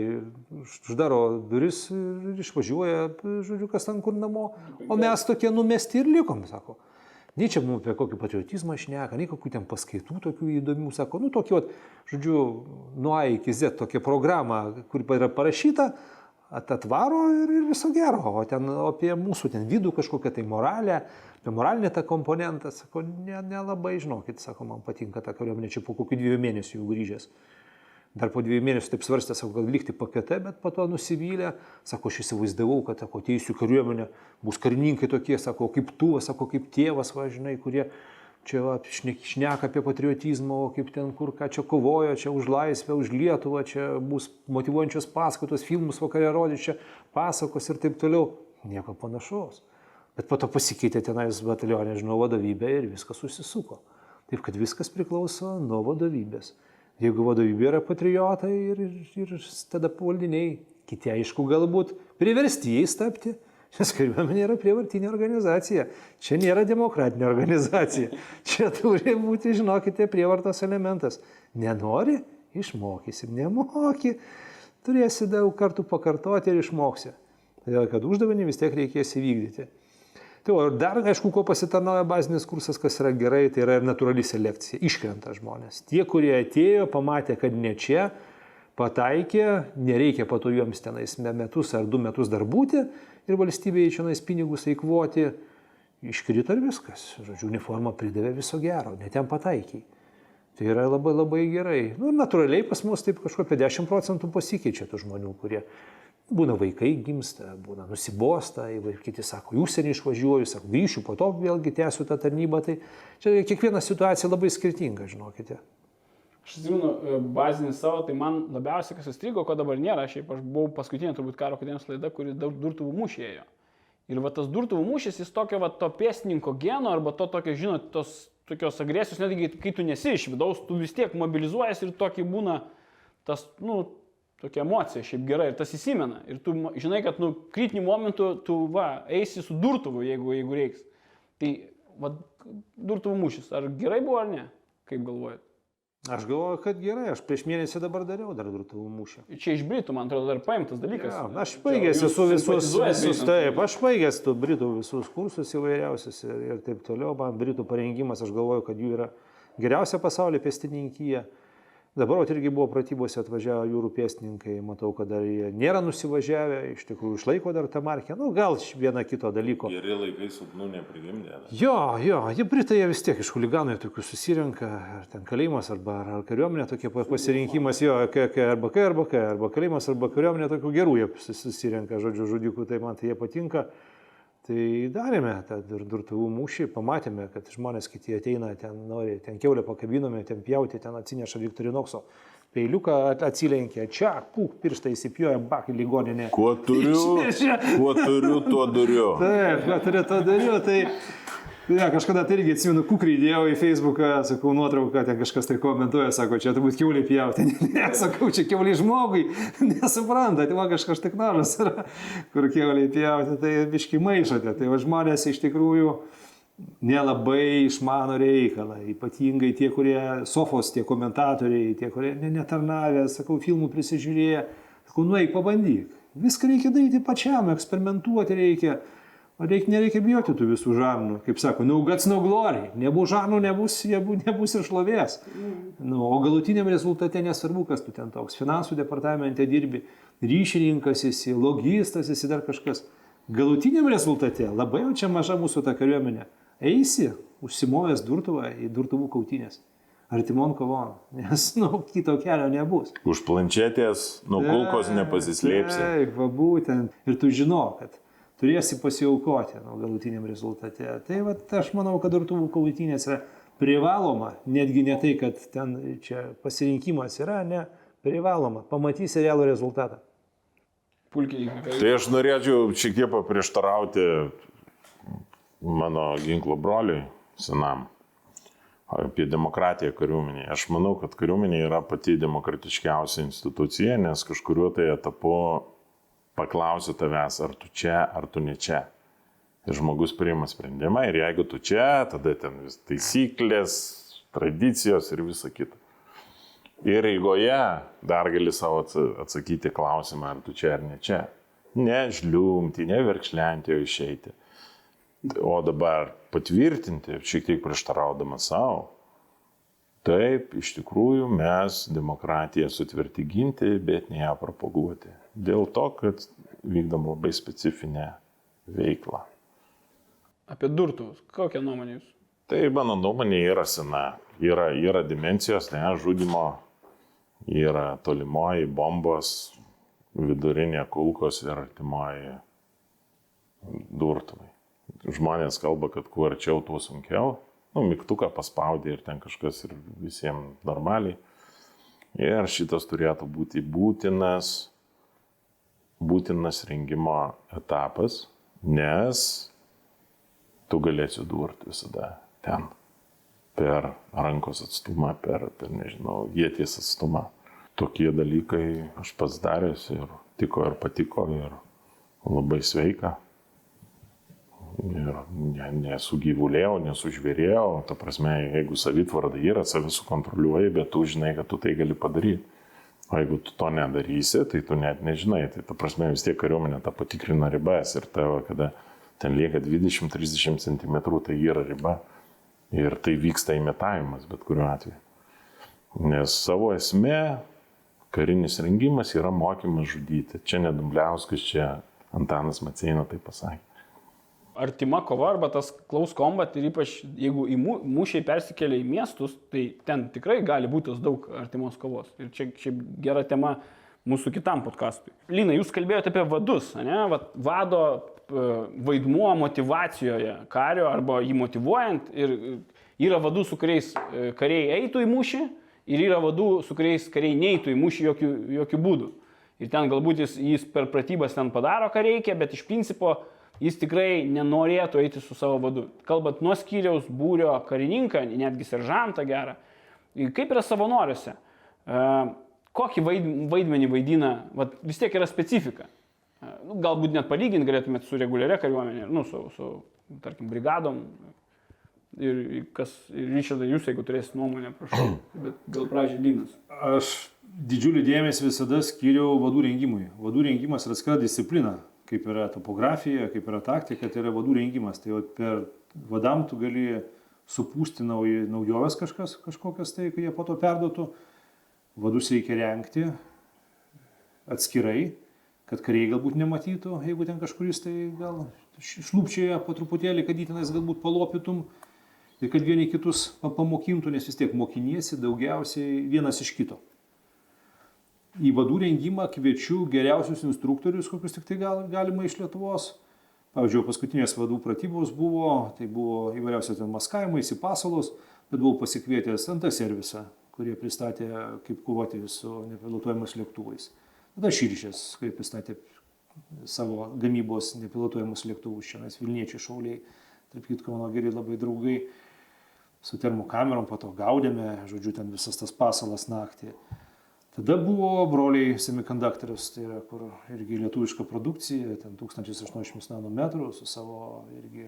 [SPEAKER 4] uždaro duris ir išvažiuoja, žodžiu, kas ten kur namo. O mes tokie numesti ir likom, sako. Nei čia mums apie kokį patriotizmą šneka, nei kokių ten paskaitų tokių įdomių, sako, nu tokį, vat, žodžiu, nuo A iki Z tokia programa, kur yra parašyta, atvaro ir, ir viso gero. O ten apie mūsų ten vidų kažkokią tai moralę, apie moralinį tą komponentą, sako, nelabai, ne nelabai, žinokit, sako, man patinka ta kariuomenė čia po kokių dviejų mėnesių jau grįžęs. Dar po dviejų mėnesių taip svarstė, sako, gal likti pakete, bet po to nusivylė. Sako, aš įsivaizdavau, kad, sako, ateisiu į kariuomenę, bus karininkai tokie, sako, kaip tu, sako, kaip tėvas, važinai, kurie čia va, šnek- šneka apie patriotizmą, o kaip ten kur ką čia kovojo, čia už laisvę, už Lietuvą, čia bus motivuojančios paskaitos, filmus vakarė rodys, čia pasakos ir taip toliau. Nieko panašaus. Bet po to pasikeitė tenais batalionė, žinau, vadovybė ir viskas susisuko. Taip kad viskas priklauso nuo vadovybės. Jeigu vadovybė yra patriotai ir, ir, ir tada pavaldiniai, kiti aišku galbūt priversti jais tapti, nes kariuomenė yra prievartinė organizacija. Čia nėra demokratinė organizacija. Čia turi būti, žinokite, prievartos elementas. Nenori, išmokysim, nemoki, turėsi daug kartų pakartoti ir išmoksi. Todėl, kad uždavinį vis tiek reikės įvykdyti. Tai o dar, aišku, ko pasitarnauja bazinis kursas, kas yra gerai, tai yra ir natūrali selekcija. Iškrenta žmonės. Tie, kurie atėjo, pamatė, kad ne čia, pataikė, nereikia po to joms tenais me- metus ar du metus dar būti ir valstybėje čia nais pinigus eikvoti, iškrito ir viskas. Žodžiu, uniformą pridavė viso gero, net ten pataikiai. Tai yra labai labai gerai. Nu, natūraliai pas mus taip kažko apie 10 procentų pasikeičia tų žmonių, kurie būna vaikai gimsta, būna nusibosta, kiti sako, į užsienį išvažiuoju, sako, grįšiu, po to vėlgi tęsiu tą tarnybą. Tai čia kiekviena situacija labai skirtinga, žinokite.
[SPEAKER 1] Aš atsimenu e, bazinį savo, tai man labiausiai kas įstrigo, ko dabar nėra, šiaip aš buvau paskutinė turbūt karo akademijos laida, kuri daug durtuvų mūšėjo. Ir va tas durtuvų mūšis, jis tokio va to pėstininko geno arba to tokio, žinot, tos tokios agresijos, netgi kai tu nesi iš vidaus, tu vis tiek mobilizuojas ir tokį būna tas, nu, tokia emocija šiaip gerai ir tas įsimena. Ir tu žinai, kad, nu, kritiniu momentu tu, va, eisi su durtuvu, jeigu, jeigu reiks. Tai, va, durtuvų mūšis, ar gerai buvo ar ne? Kaip galvojat?
[SPEAKER 4] Aš galvoju, kad gerai, aš prieš mėnesį dabar dariau dar durtuvų mūšį.
[SPEAKER 1] Čia iš Britų, man atrodo, dar paimtas dalykas.
[SPEAKER 4] Ja, aš baigęs esu visus, visus taip, aš baigęs tų Britų visus kursus įvairiausius ir, ir taip toliau. Man Britų parengimas, aš galvoju, kad jų yra geriausia pasaulyje pėstininkija. Dabar vat irgi buvo pratybose atvažiavo jūrų pėstininkai, matau, kad dar jie nėra nusivažiavę, iš tikrųjų išlaiko dar tą markę, nu gal iš viena kito dalyko.
[SPEAKER 3] Geri laikai silpnų neprigimdė.
[SPEAKER 4] Jo, jo, jie Britai jie vis tiek iš huliganų tokių susirenka, ar ten kalėjimas, arba ar kariuomenė, tokie pa- pasirinkimas, jo, K, K, arba K, arba K, arba kalėjimas, arba kariuomenė, tokių gerų jie sus- susirenka, žodžiu, žudikų, tai man tai jie patinka. Tai darėme tą dur- durtuvų mūšį, pamatėme, kad žmonės kiti ateina, ten nori, ten keulę pakabinome, ten pjauti, ten atsineša Viktorinokso peiliuką, at- atsilenkia, čia, pūk, pirštą įsipjoja, bak į ligoninę.
[SPEAKER 3] Kuo turiu, kuo turiu, tuo duriu.
[SPEAKER 4] Taip, ką turiu to dariau, tai... Ja, kažkada tai irgi atsimenu, kukrį įdėjau į Facebooką, sakau, nuotrauką, ten kažkas tai komentuoja, sako, čia turbūt kiauliai pjauti. Ne, sakau, čia kiauliai žmogui, nesupranta, tai va kažkas tik nažas yra, kur kiauliai pjauti, tai biški maišote. Tai va žmonės iš tikrųjų nelabai išmano reikalą, ypatingai tie, kurie sofos, tie komentatoriai, tie, kurie ne- netarnavę, sakau, filmų prisižiūrėję, sakau, nueik pabandyk. Viską reikia daryti pačiam, eksperimentuoti reikia. O reikia, nereikia bijoti tų visų žarnų. Kaip sako, no guts, no glory. Nebus žarnų, nebus, nebus, ir šlovės. Nu, o galutiniam rezultate nesvarbu, kas tu ten toks. Finansų departamente dirbi, ryšininkas esi, logistas esi, dar kažkas. Galutiniam rezultate labai jau čia maža mūsų ta kariuomenė. Eisi, užsimovęs durtuvą į durtuvų kautinės. Artimon kovon. Nes, nu, kito kelio nebus.
[SPEAKER 3] Už planšetės nuo kulkos nepasislėpsi.
[SPEAKER 4] Taip, va būtent. Ir tu žino, kad turėsi pasiaukoti nu, galutiniam rezultate. Tai va, aš manau, kad durtuvų kautinės yra privaloma, netgi ne tai, kad ten čia pasirinkimas yra, ne, privaloma. Pamatysi realų rezultatą.
[SPEAKER 1] Pulkininkai.
[SPEAKER 3] Tai aš norėčiau šiek tiek paprieštarauti mano ginklo broliui senam apie demokratiją kariuomenėje. Aš manau, kad kariuomenė yra pati demokratiškiausia institucija, nes kažkuriuo tai etapu paklausiu tavęs, ar tu čia, ar tu ne čia. Ir žmogus priima sprendimą ir jeigu tu čia, tada ten vis taisyklės, tradicijos ir visa kita. Ir eigoje dar gali savo atsa- atsakyti klausimą, ar tu čia ar ne čia. Ne žliumti, ne verkšlenti, o išeiti. O dabar patvirtinti, šiek tiek prieštaraudama savo, taip, iš tikrųjų mes demokratiją sutvirti ginti, bet ne ją propaguoti. Dėl to, kad vykdom labai specifinę veiklą.
[SPEAKER 1] Apie durtuvus. Kokią nuomonę jūs?
[SPEAKER 3] Tai mano nuomonė yra sena. Yra, yra dimensijos, ne, žudimo, yra tolimoji bombos, vidurinė kulkos ir artimoji durtuvai. Žmonės kalba, kad kuo arčiau, tuo sunkiau. Nu, mygtuką paspaudė ir ten kažkas ir visiems normaliai. Ir šitas turėtų būti būtinas, būtinas rengimo etapas, nes tu gali atsidurti visada ten. Per rankos atstumą, per, per nežinau, jėties atstumą. Tokie dalykai aš pats daręs ir tiko ir patiko ir labai sveika. Ir ne, nesu gyvulėjau, nesu žvėrėjau, ta prasme, jeigu savitvarda yra, savi sukontroliuoji, bet tu žinai, kad tu tai gali padaryti. O jeigu tu to nedarysi, tai tu net nežinai. Tai ta prasme vis tiek kariuomenė tą patikrina ribas ir tavo, kada ten lieka 20-30 cm, tai yra riba. Ir tai vyksta imitavimas bet kuriuo atveju. Nes savo esme karinis rengimas yra mokymas žudyti. Čia nedumbliauskas, čia Antanas Maceina tai pasakė.
[SPEAKER 1] Artima kova arba tas klaus combat ir ypač jeigu į mū- mūšiai persikelia į miestus, tai ten tikrai gali būti daug artimos kovos. Ir čia šiaip gera tema mūsų kitam podkastui. Lina, jūs kalbėjote apie vadus, ne? Vat vado e, vaidmuo motivacijoje kario arba jį motivuojant ir yra vadų, su kuriais e, kariai eitų į mūšį ir yra vadų, su kuriais kariai neeitų į mūšį jokių, jokių būdų. Ir ten galbūt jis, jis per pratybas ten padaro, ką reikia, bet iš principo jis tikrai nenorėtų eiti su savo vadu. Kalbant nuo skyriaus būrio karininką, netgi seržantą gerą. Kaip yra savanoriuose? E, Kokį vaid- vaidmenį vaidina, vat, vis tiek yra specifika. E, nu, Galbūt net palyginti galėtumėt su reguliaria kariuomenė, nu, su, su, tarkim, brigadom. Ir kas, Ryšardai, jūs, jeigu turėsite nuomonę, prašau. Bet gal pradžiai Linas.
[SPEAKER 4] Aš didžiulį dėmesį visada skiriau vadų rengimui. Vadų rengimas yra atskira disciplina, kaip yra topografija, kaip yra taktika, tai yra vadų rengimas. Tai vat per vadam tu gali supūsti nauj, naujoves kažkas, kažkokias tai, kai jie po to perduotų. Vadus reikia renkti atskirai, kad kariai galbūt nematytų, jeigu ten kažkuris tai gal šlūpčioje po truputėlį, kad įtenais galbūt palopytum ir kad vieni kitus pa- pamokintų, nes vis tiek mokiniesi daugiausiai vienas iš kito. Į vadų rengimą kviečiu geriausius instruktorius, kokius tik tai gal, galima iš Lietuvos. Pavyzdžiui, paskutinės vadų pratybos buvo, tai buvo įvairiausios ten maskavimai, įsipasalos, bet buvau pasikvietęs ant servisą, kurie pristatė, kaip kovoti su nepilotuojamas lėktuvais. Tada Širšės, kurie pristatė savo gamybos nepilotuojamus lėktuvus, mes Vilniečiai šauliai, tarp kitko mano geri labai draugai, su termokamerom po to gaudėme, žodžiu, ten visas tas pasalas naktį. Tada buvo broliai semikonduktorius, tai yra kur irgi lietuviška produkcija, ten 1800 nanometrų su savo irgi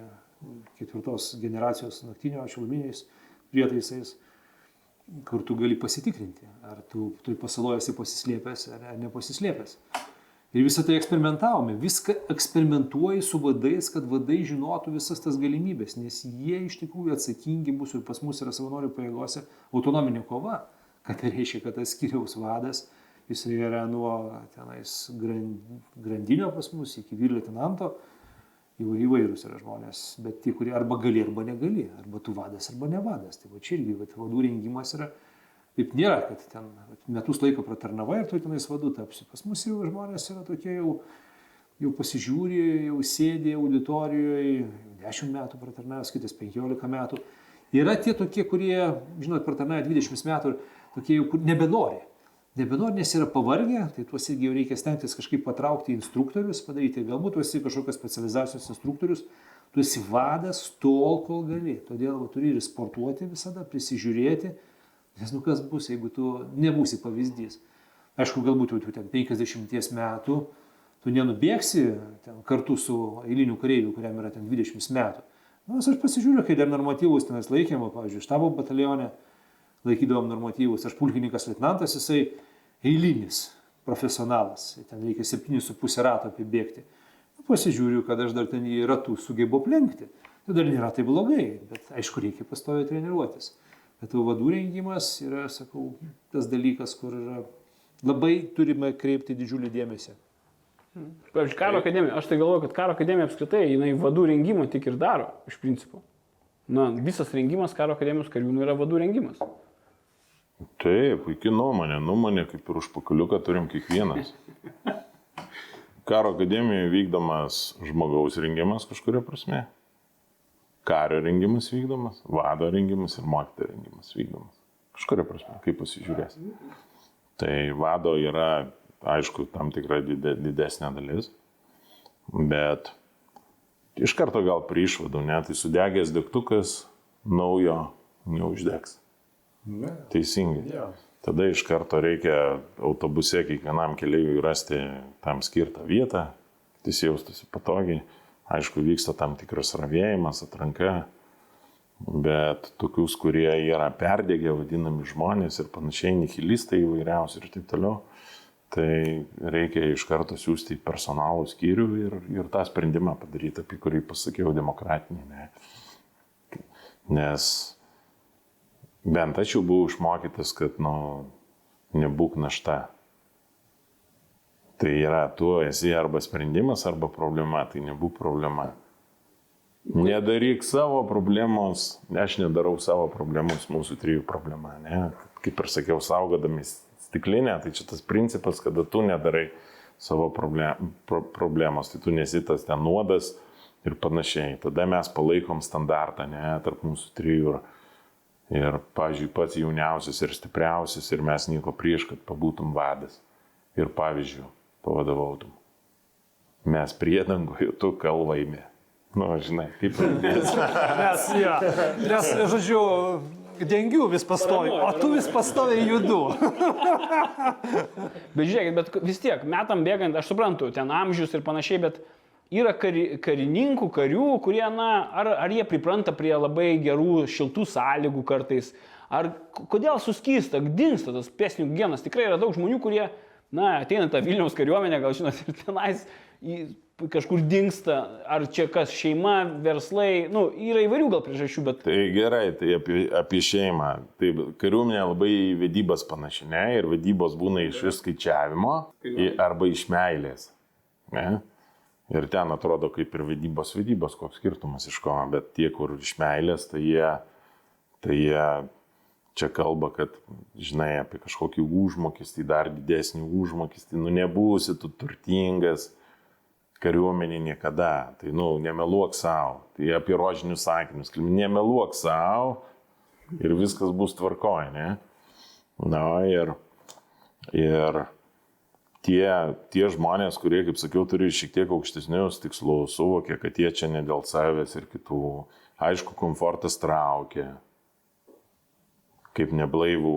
[SPEAKER 4] ketvirtos generacijos naktinio šiluminiais prietaisais, kur tu gali pasitikrinti, ar tu toj pasaloje esi pasislėpęs ar nepasislėpęs. Ir visą tai eksperimentavome, viską eksperimentuoji su vadais, kad vadai žinotų visas tas galimybės, nes jie iš tikrųjų atsakingi bus ir pas mus yra savanorių pajėgose autonominė kova. Ką tai reiškia, kad tas skiriaus vadas, jis yra nuo tenais gran- grandinio pas mus iki vyr lieutenanto, įvai- įvairūs yra žmonės, bet tie, kurie arba gali, arba negali, arba tu vadas, arba ne vadas. Tai va čia irgi vat, vadų rengimas yra, taip nėra, kad ten metus laiko pratarnavai ir tu tenais vadu tapsi. Pas mus jau žmonės yra tokie jau, jau pasižiūri, jau sėdi auditorijoje, jau 10 metų pratarnavęs, kitas 15 metų. Yra tie tokie, kurie, žinot, pratarnavę 20 metų ir tokie jau kur nebenori. Nebenori, nes yra pavargę, tai tuos irgi jau reikia stengtis kažkaip patraukti instruktorius, padaryti. Galbūt tu esi kažkokios specializacijos instruktorius, tu esi vadas tol, kol gali. Todėl va, turi ir sportuoti visada, prisižiūrėti, nes nu kas bus, jeigu tu nebūsi pavyzdys. Aišku, galbūt jau tu ten 50 metų, tu nenubėgsi ten kartu su eiliniu kareiviu, kuriam yra ten 20 metų. Na, aš pasižiūriu, kai dar normatyvus tenais laikėm, va, pavyzdžiui, štabo batalione laikydavom normatyvus. Aš pulkininkas lieutenantas, jisai eilinis profesionalas. Ten reikia 7,5 rato apibėgti. Nu, Pasižiūriu, kad aš dar ten į ratų sugebu aplenkti. Tai dar nėra tai blogai, bet aišku, reikia pastoviai treniruotis. Bet tų vadų rengimas yra, sakau, tas dalykas, kur yra, labai turime kreipti didžiulį dėmesį.
[SPEAKER 1] Pavyzdžiui, karo akademija, aš tai galvoju, kad karo akademija apskritai, jinai vadų rengimą tik ir daro, iš principo. Na, visas rengimas karo akademijos kariūnų yra vadų rengimas.
[SPEAKER 3] Taip, puikia nuomonė. Nuomonė kaip ir užpakaliuką turim kiekvienas. Karo akademijoje vykdomas žmogaus rengimas kažkuria prasme. Kario rengimas vykdomas, vado rengimas ir mokytojo rengimas vykdomas. Kažkuria prasme, kaip pasižiūrės. Tai vado yra, aišku, tam tikra dide- didesnė dalis, bet iš karto gal prie išvadų, ne, tai sudegęs degtukas naujo neuždegs. Teisingai. Tada iš karto reikia autobuse kiekvienam keliaiviui rasti tam skirtą vietą, kad jis jaustųsi patogiai. Aišku, vyksta tam tikras ravėjimas, atranka, bet tokius, kurie yra perdėgę, vadinami žmonės ir panašiai, nihilistai įvairiausi ir taip toliau, tai reikia iš karto siūsti į personalų skyrių ir, ir tą sprendimą padaryti, apie kurį pasakiau, demokratinį. Ne? Nes bent aš jau buvau išmokytas, kad, nu, nebūk našta. Tai yra, tu esi arba sprendimas, arba problema, tai nebūk problema. Nedaryk savo problemos, aš nedarau savo problemos, mūsų trijų problema, ne? Kaip ir sakiau, saugodami stiklinę, tai čia tas principas, kada tu nedarai savo problem, pro, problemos, tai tu nesi tas ten nuodas ir panašiai. Tada mes palaikom standartą, ne, tarp mūsų trijų. Ir, Ir, pavyzdžiui, pats jauniausias ir stipriausias ir mes nieko prieš, kad pabūtum vadas. Ir, pavyzdžiui, pavadovautum. Mes priedangoje, tu kalvaime. Nu, žinai, kaip pradės.
[SPEAKER 4] Nes, ja, nes, žodžiu, dengiu vis pastovi, o tu vis pastovi judu.
[SPEAKER 1] Bet žiūrėkit, bet vis tiek, metam bėgant, aš suprantu, ten amžius ir panašiai, bet yra kari, karininkų, karių, kurie, na, ar, ar jie pripranta prie labai gerų, šiltų sąlygų kartais, ar kodėl suskysta, dinksta tas pesnių genas. Tikrai yra daug žmonių, kurie, na, ateina tą Vilniaus kariuomenę, gal žinot, ir tenais kažkur dinksta, ar čia kas šeima, verslai, nu, yra įvairių gal priežasčių, bet
[SPEAKER 3] Tai gerai, tai apie, apie šeimą. Tai kariuomenė labai vedybas panaši, ne? Ir vedybos būna iš išskaičiavimo į- arba iš meilės. Ne? Ir ten atrodo kaip ir vedybos vedybos, koks skirtumas iš ko, bet tie, kur iš meilės, tai jie, tai jie čia kalba, kad, žinai, apie kažkokį užmokestį, dar didesnį užmokestį, nu nebūsi tu turtingas kariuomenė niekada. Tai, nu, nemeluok savo. Tai apie rožinius sakinius, nemeluok savo ir viskas bus tvarkoje, ne? Na ir, ir tie, tie žmonės, kurie, kaip sakiau, turi šiek tiek aukštesnius tikslus, suvokia, kad jie čia ne dėl savęs ir kitų. Aišku, komfortas traukia, kaip neblaivų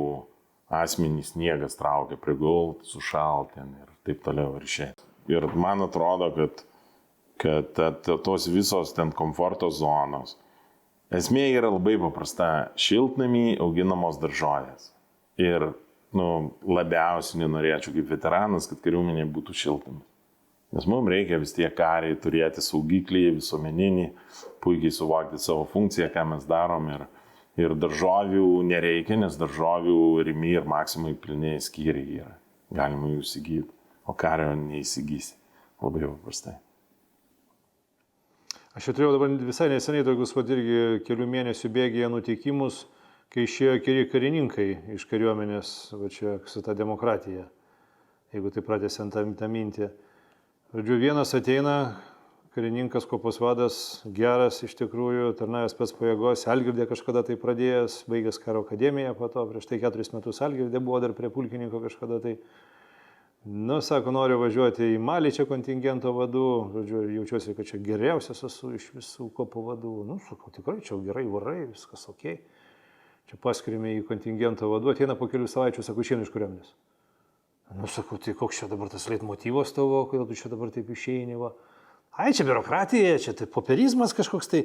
[SPEAKER 3] asmenį sniegas traukia, prigult, sušalti ir taip toliau ir šiai. Ir man atrodo, kad kad ta, ta, tos visos ten komforto zonos. Esmė yra labai paprasta. Šiltnamį auginamos daržovės. Ir nu, labiausiai nenorėčiau kaip veteranas, kad kariuomenė būtų šiltnamis. Nes mums reikia vis tiek kariai turėti saugiklį, visuomeninį, puikiai suvokti savo funkciją, ką mes darom. Ir, ir daržovių nereikia, nes daržovių rimi ir maksimai pilniai skyriai yra. Galima jų įsigyti, o kario neįsigysi. Labai paprastai.
[SPEAKER 4] Aš jau turėjau dabar visai neseniai tokius, vad irgi kelių mėnesių bėgėje nutikimus, kai išėjo keli karininkai iš kariuomenės, va čia su ta demokratija, jeigu tai pratęsiant tą, mintį. Žodžiu, vienas ateina, karininkas, kopos vadas, geras iš tikrųjų, tarnavęs pats pajėgos, Algirdė kažkada tai pradėjęs, baigęs karo akademiją, po to prieš tai keturis metus Algirdė buvo dar prie pulkininko kažkada tai. Nu, sako, noriu važiuoti į Malį čia kontingento vadų, žodžiu, jaučiuosi, kad čia geriausias esu iš visų kopo vadų. Nu, sakau, tikrai čia gerai varai, viskas ok. Čia paskirime į kontingento vadų, ateina po kelių savaičių, sako, išėjau iš kariuomenės. Nu, sakau, tai koks čia dabar tas leitmotyvas tavo, kodėl tu čia dabar taip išeini, va. Ai, čia biurokratija, čia tai popierizmas kažkoks tai.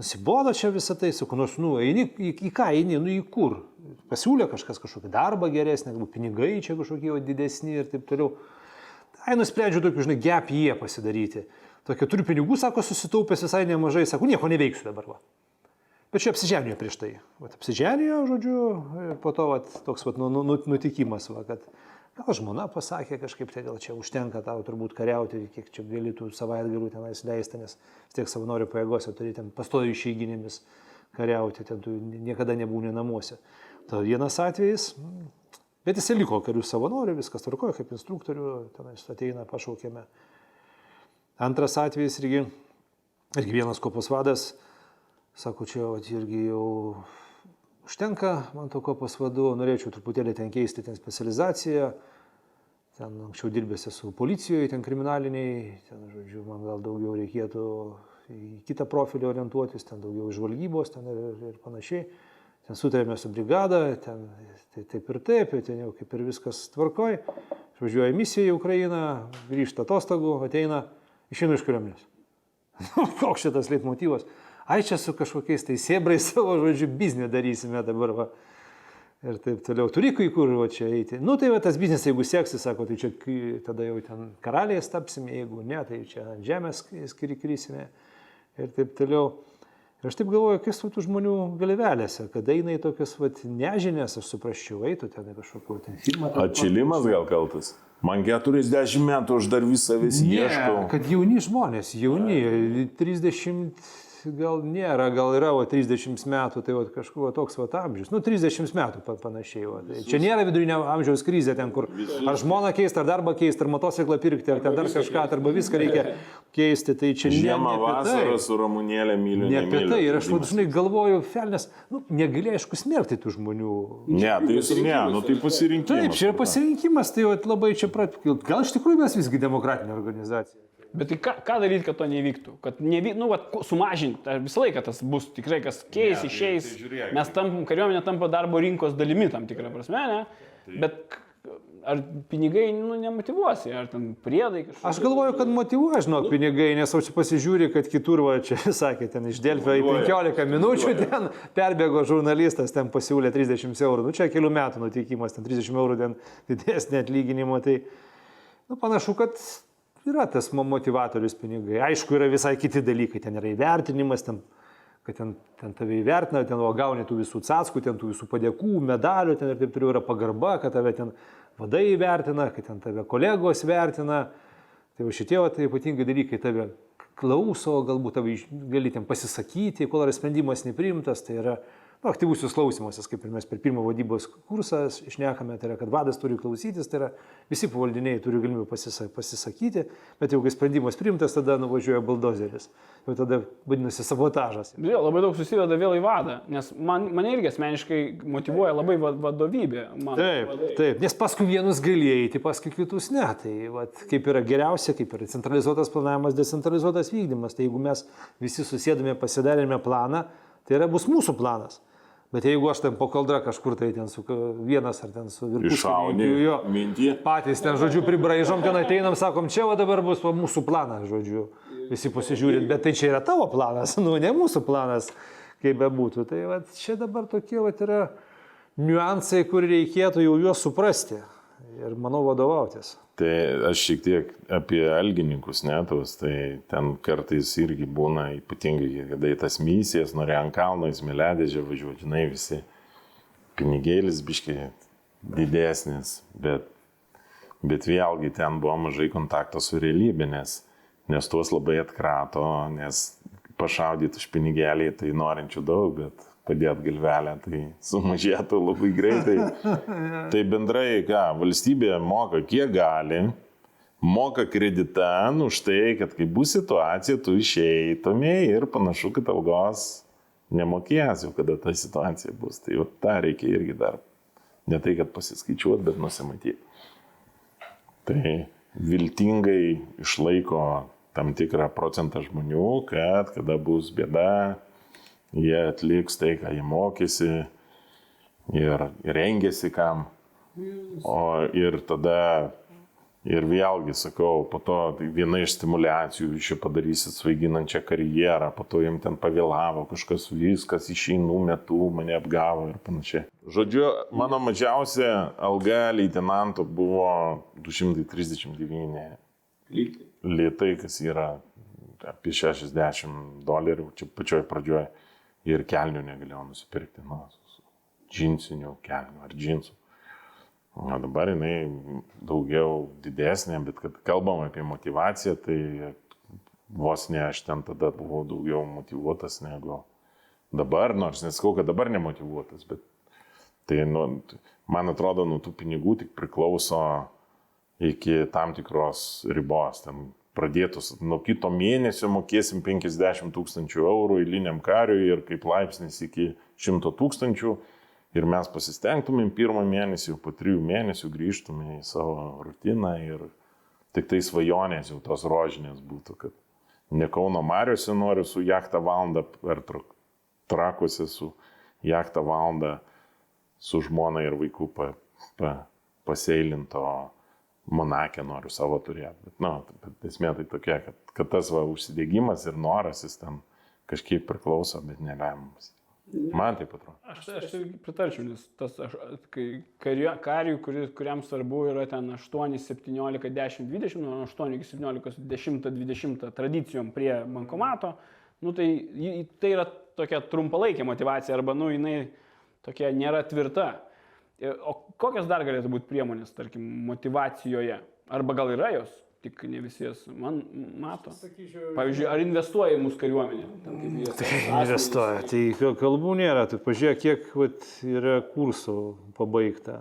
[SPEAKER 4] Nusibodo čia visą tai, sakau, nors, nu, eini, į, į ką eini, nu, į kur? Pasiūlė kažkas kažkokį darbą geresnį, galbūt pinigai čia kažkokie didesni ir taip toliau. Ai, nusprendžiu tokių, žinai, gap jie pasidaryti. Tokia turiu pinigų, sako, susitaupęs visai nemažai, sako, nieko neveiksiu dabar, va. Bet čia apsiženijo prieš tai. Vat apsiženijo, žodžiu, ir po to vat, toks vat, nu, nu, nutikimas, va, kad gal žmona pasakė kažkaip, tai gal čia užtenka tau turbūt kariauti, kiek čia galėtų savaitgalių tenais leisti, nes tiek savanorių pajėgose turi ten pastovi išeiginėmis kariauti, ten tu niekada nebūni namuose. Tai vienas atvejis, bet jis liko karių savanorių, viskas tvarkoja, kaip instruktorių, tenais ateina, pašaukėme. Antras atvejis irgi, irgi vienas kopos vadas, sako, čia vat, irgi jau užtenka man to kopos vadu, norėčiau truputėlį ten keisti ten specializaciją. Ten anksčiau dirbęs esu policijoje, ten kriminaliniai, ten, žodžiu, man gal daugiau reikėtų į kitą profilį orientuotis, ten daugiau žvalgybos ten ir, ir panašiai. Ten sutarėme su brigada, ten tai, taip ir taip, ten jau kaip ir viskas tvarkoj. Išvažiuoja misija į Ukrainą, grįžta atostogų, ateina, išeinu iš kariuomenės. Koks šitas leitmotyvas? Ai čia su kažkokiais tai sėbrais savo žodžiu biznį darysime dabar. Va. Ir taip toliau. Turi kai kur va, čia eiti. Nu tai va tas biznis, jeigu seksis, sako, tai čia tada jau ten karaliais tapsime, jeigu ne, tai čia ant žemės skrikrysime ir taip toliau. Ir aš taip galvoju, kas tų žmonių galvelėse, kad eina į tokias vat, nežinės, aš suprasčiau, eitų ten kažkokiu ten filmą.
[SPEAKER 3] Atšilimas gal kaltas? Man 40 metų, aš dar visą vis
[SPEAKER 4] Ne,
[SPEAKER 3] ieškau.
[SPEAKER 4] kad jauni žmonės, jauni, 30 gal nėra, gal yra o 30 metų, tai va, kažkuo toks va, amžius. Nu, 30 metų pa- panašiai. Va. Tai čia nėra vidurinio amžiaus krizė ten, kur ar žmoną keisti, ar darbą keisti, ar motociklą pirkti, ar ten dar kažką, arba viską reikia keisti. Tai čia
[SPEAKER 3] Žiemą,
[SPEAKER 4] apie
[SPEAKER 3] vasarą
[SPEAKER 4] tai.
[SPEAKER 3] su ramunėlė myliu.
[SPEAKER 4] Ne apie tai. Ir aš, va, žinai, galvoju, Felnes, nu, negali aišku smerkti tų žmonių.
[SPEAKER 3] Ne, tai jūs ne, nu tai pasirinkimas.
[SPEAKER 4] Taip, čia yra pasirinkimas, tai va, labai čia prat... Gal iš tikrųjų mes visgi demokratinė organizacija.
[SPEAKER 1] Bet tai ką, ką daryti, kad to nevyktų? Kad nevy, nu, vat, sumažinti, ar visą laiką tas bus tikrai, kas keis,
[SPEAKER 3] tai-
[SPEAKER 1] išeis.
[SPEAKER 3] tai žiūrėk.
[SPEAKER 1] Mes tampam, kariuomenė tampa darbo rinkos dalimi tam tikrą prasme, ne?
[SPEAKER 3] Tai-
[SPEAKER 1] Bet ar pinigai, nu, nemotivuosi, ar ten priedai kažkokie.
[SPEAKER 4] Aš galvoju, kad motivuoja, žinok, pinigai, nes aš pasižiūriu, kad kitur, va, čia sakė, ten iš Delfio į
[SPEAKER 3] Motyvuoja.
[SPEAKER 4] 15 minučių ten perbėgo žurnalistas, ten pasiūlė 30 eurų. Nu, čia kelių metų nutikimas, ten 30 eurų ten didesnė atlyginimo. Tai nu, panašu, kad yra tas mo- motivatorius pinigai. Aišku, yra visai kiti dalykai, ten yra įvertinimas, ten kad ten, ten tave įvertina, ten o gauni tų visų atskų, ten tų visų padėkų, medalių, ten ir taip toliau yra pagarba, kad tave ten vadai įvertina, kad ten tave kolegos vertina. Tai va šitie va, tai ypatingai dalykai tave klauso, galbūt tave gali ten pasisakyti, kol yra sprendimas nepriimtas, tai yra nu, aktyvusis klausimasis, kaip ir mes per pirmą vadybos kursą išnekame, tai yra, kad vadas turi klausytis, tai yra visi pavaldiniai turi galimybę pasisa pasisakyti, bet jau kai sprendimas priimtas, tada nuvažiuoja baldozeris. Jau tada vadinasi sabotažas.
[SPEAKER 1] Vėl labai daug susiveda vėl į vadą, nes man, mane irgi asmeniškai motivuoja labai va- vadovybė. Man,
[SPEAKER 4] Taip, taip, nes paskui vienus gali eiti, paskui kitus ne. Tai vat, kaip yra geriausia, kaip yra centralizuotas planavimas, decentralizuotas vykdymas. Tai jeigu mes visi susėdame, pasidarėme planą, tai yra bus mūsų planas. Bet jeigu aš ten po kaldra kažkur tai ten su vienas ar ten su
[SPEAKER 3] Iššauni
[SPEAKER 4] viršūniu, jo,
[SPEAKER 3] mintį.
[SPEAKER 4] patys ten, žodžiu, pribraižom, ten ateinam, sakom, čia va dabar bus mūsų planas, žodžiu, visi pasižiūrint, bet tai čia yra tavo planas, nu ne mūsų planas, kaip bebūtų. Tai va, čia dabar tokie va, yra niuansai, kur reikėtų jau juos suprasti ir, manau, vadovautis.
[SPEAKER 3] Tai aš šiek tiek apie algininkus netos, tai ten kartais irgi būna ypatingai, kada į tas misijas norėjo ant kalno, į smėlėdėžę važiuoti, žinai, visi pinigėlis biškiai didesnis, bet, bet vėlgi ten buvo mažai kontakto su realybė, nes, nes tuos labai atkrato, nes pašaudyti už pinigėlį tai norinčių daug, bet padėti galvelę, tai sumažėtų labai greitai. Tai bendrai, ką, valstybė moka kiek gali, moka kreditą už tai, kad kai bus situacija, tu išeitumai ir panašu, kad algos nemokės jau, kada ta situacija bus. Tai jau tą reikia irgi dar. Ne tai, kad pasiskaičiuot, bet nusimatyti. Tai viltingai išlaiko tam tikrą procentą žmonių, kad kada bus bėda, jie atliks tai, ką jie mokėsi ir rengėsi kam. O ir tada, ir vėlgi sakau, po to viena iš stimulacijų, iš čia padarysit svaiginančią karjerą, po to jiem ten pavėlavo, kažkas viskas išeinu metu, mane apgavo ir panašiai. Žodžiu, mano mažiausia alga leitenanto buvo 239 litai, kas yra apie 60 dolerių, čia pačioj pradžioje. Ir kelnių negalėjau nusipirkti, nu, džinsinių kelnių ar džinsų. O dabar jinai daugiau didesnė, bet kad kalbam apie motivaciją, tai vos ne aš ten tada buvau daugiau motivuotas negu dabar, nors nesakau, kad dabar nemotivuotas, bet tai, nu, man atrodo, nuo tų pinigų tik priklauso iki tam tikros ribos. Ten pradėtus nuo kito mėnesio mokėsim 50 tūkstančių eurų eiliniam kariui ir kaip laipsnis iki 100 tūkstančių. Ir mes pasistengtumėm pirmą mėnesį, jau po trijų mėnesių grįžtumėm į savo rutiną ir tik tai svajonės jau tos rožinės būtų, kad ne Kauno Mariuose noriu su jachtą valandą per tra- trakuose, su jachtą valandą su žmona ir vaiku pa, pa, paseilinto Monakė noriu savo turėti. Bet, na, no, bet esmė tai tokia, kad, kad tas va, užsidėgymas ir noras jis ten kažkiek priklauso, bet nelemiamas. Man taip atrodo.
[SPEAKER 1] Aš, aš tai pritarčiau, nes tas aš, kai kariu, kariui, kuri, kuriam svarbu yra ten 8, 17, 10, 20, nuo 8 iki 17, 10, 20 tradicijom prie bankomato, nu, tai, tai yra tokia trumpalaikė motivacija arba nu, jinai tokia nėra tvirta. E, O kokios dar galėtų būti priemonės, tarkim, motivacijoje? Arba gal yra jos, tik ne visi jas man mato. Pavyzdžiui, ar investuoja į mūsų kariuomenę?
[SPEAKER 4] Tai investuoja. Tai ka- kalbų nėra. Tu pažiūrėk, kiek vat, yra kursų pabaigta.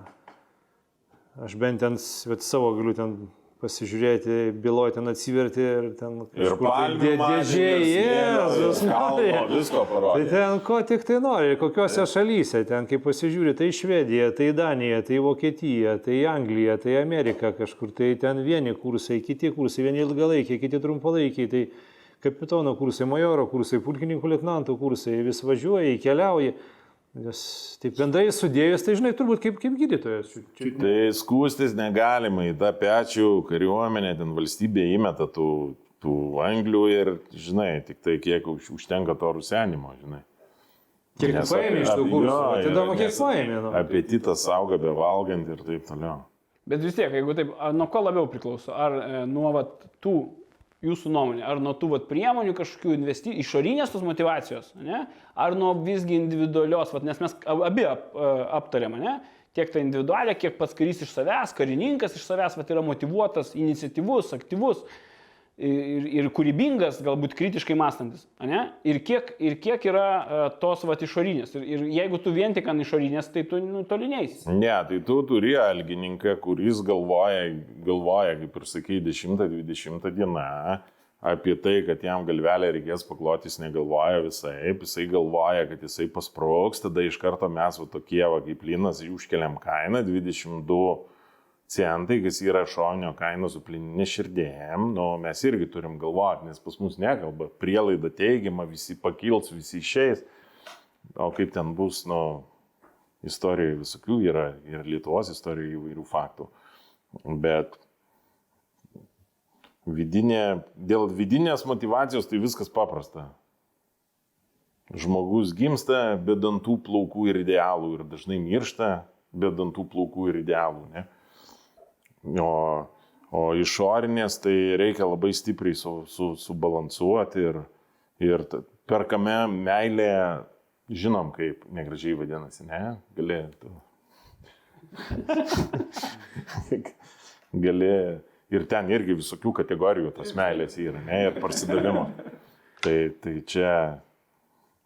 [SPEAKER 4] Aš bent ten vat, savo galiu ten pasižiūrėti, byloje ten atsiverti ir ten
[SPEAKER 3] Ir
[SPEAKER 4] kažkur tai
[SPEAKER 3] palmių
[SPEAKER 4] dė-
[SPEAKER 3] mažinės,
[SPEAKER 4] Jėzus
[SPEAKER 3] kalno, visko
[SPEAKER 4] Tai
[SPEAKER 3] parodė.
[SPEAKER 4] ten ko tik tai nori, kokiose šalyse, ten kaip pasižiūri, tai Švedija, tai Danija, tai Vokietija, tai Anglija, tai Amerika kažkur, tai ten vieni kursai, kiti kursai, vieni ilgalaikiai, kiti trumpalaikiai, tai kapitono kursai, majoro kursai, pulkininkų lieutenantų kursai, vis važiuoja, keliauja. Nes taip bendrai sudėjus, tai žinai, turbūt kaip, kaip gydytojas. Čia-
[SPEAKER 3] Tai skūstis negalima į tą pečių kariuomenę, ten valstybė įmeta tų, tų anglių ir, žinai, tik tai kiek už- užtenka to rusenimo, žinai.
[SPEAKER 4] Kiek paėmė iš tų
[SPEAKER 3] jo,
[SPEAKER 4] atidama
[SPEAKER 3] jo,
[SPEAKER 4] kiek paėmė. Nu.
[SPEAKER 3] Apetitas auga be valgant ir taip toliau.
[SPEAKER 1] Bet vis tiek, jeigu taip, nuo ko labiau priklauso? Ar e, nuo vat, tų, jūsų nuomonė, ar nuo tų vat, priemonių kažkokių investicijų, išorinės tos motivacijos, ne? ar nuo visgi individualios, vat, nes mes ab- abi ap, aptarėme, ne? tiek tą individualią, kiek pats karys iš savęs, karininkas iš savęs vat, yra motivuotas, iniciatyvus, aktyvus ir, ir kūrybingas, galbūt kritiškai mąstantis. ane? Ir kiek, ir kiek yra e, tos vat, išorinės. Ir, ir jeigu tu vien tik ant išorinės, tai tu nu, toliniais.
[SPEAKER 3] Ne, tai tu turi algininką, kuris galvoja, galvoja kaip ir sakai, 10-20 dieną apie tai, kad jam galvelę reikės pakloti, jis negalvoja visai, jisai galvoja, kad jisai pasproks, tada iš karto mes va tokie, va, kaip Linas, užkeliam kainą 22 centai, kas yra šonio kaina su plininė širdėjim, nu, mes irgi turim galvoti, nes pas mus nekalba, prielaida teigiama, visi pakils, visi išeis. o kaip ten bus, nu, istorijų visokių yra ir Lietuvos istorijų įvairių faktų. Bet vidinė, dėl vidinės motivacijos tai viskas paprasta. Žmogus gimsta be dantų plaukų ir idealų ir dažnai miršta be dantų plaukų ir idealų. Ne? O, o išorinės tai reikia labai stipriai su, su, subalansuoti ir, ir perkame meilė, žinom kaip negražiai vadinasi, ne? Gali, tu. Gali ir ten irgi visokių kategorijų tos meilės yra, ne? Ir parsidavimo. Tai, tai čia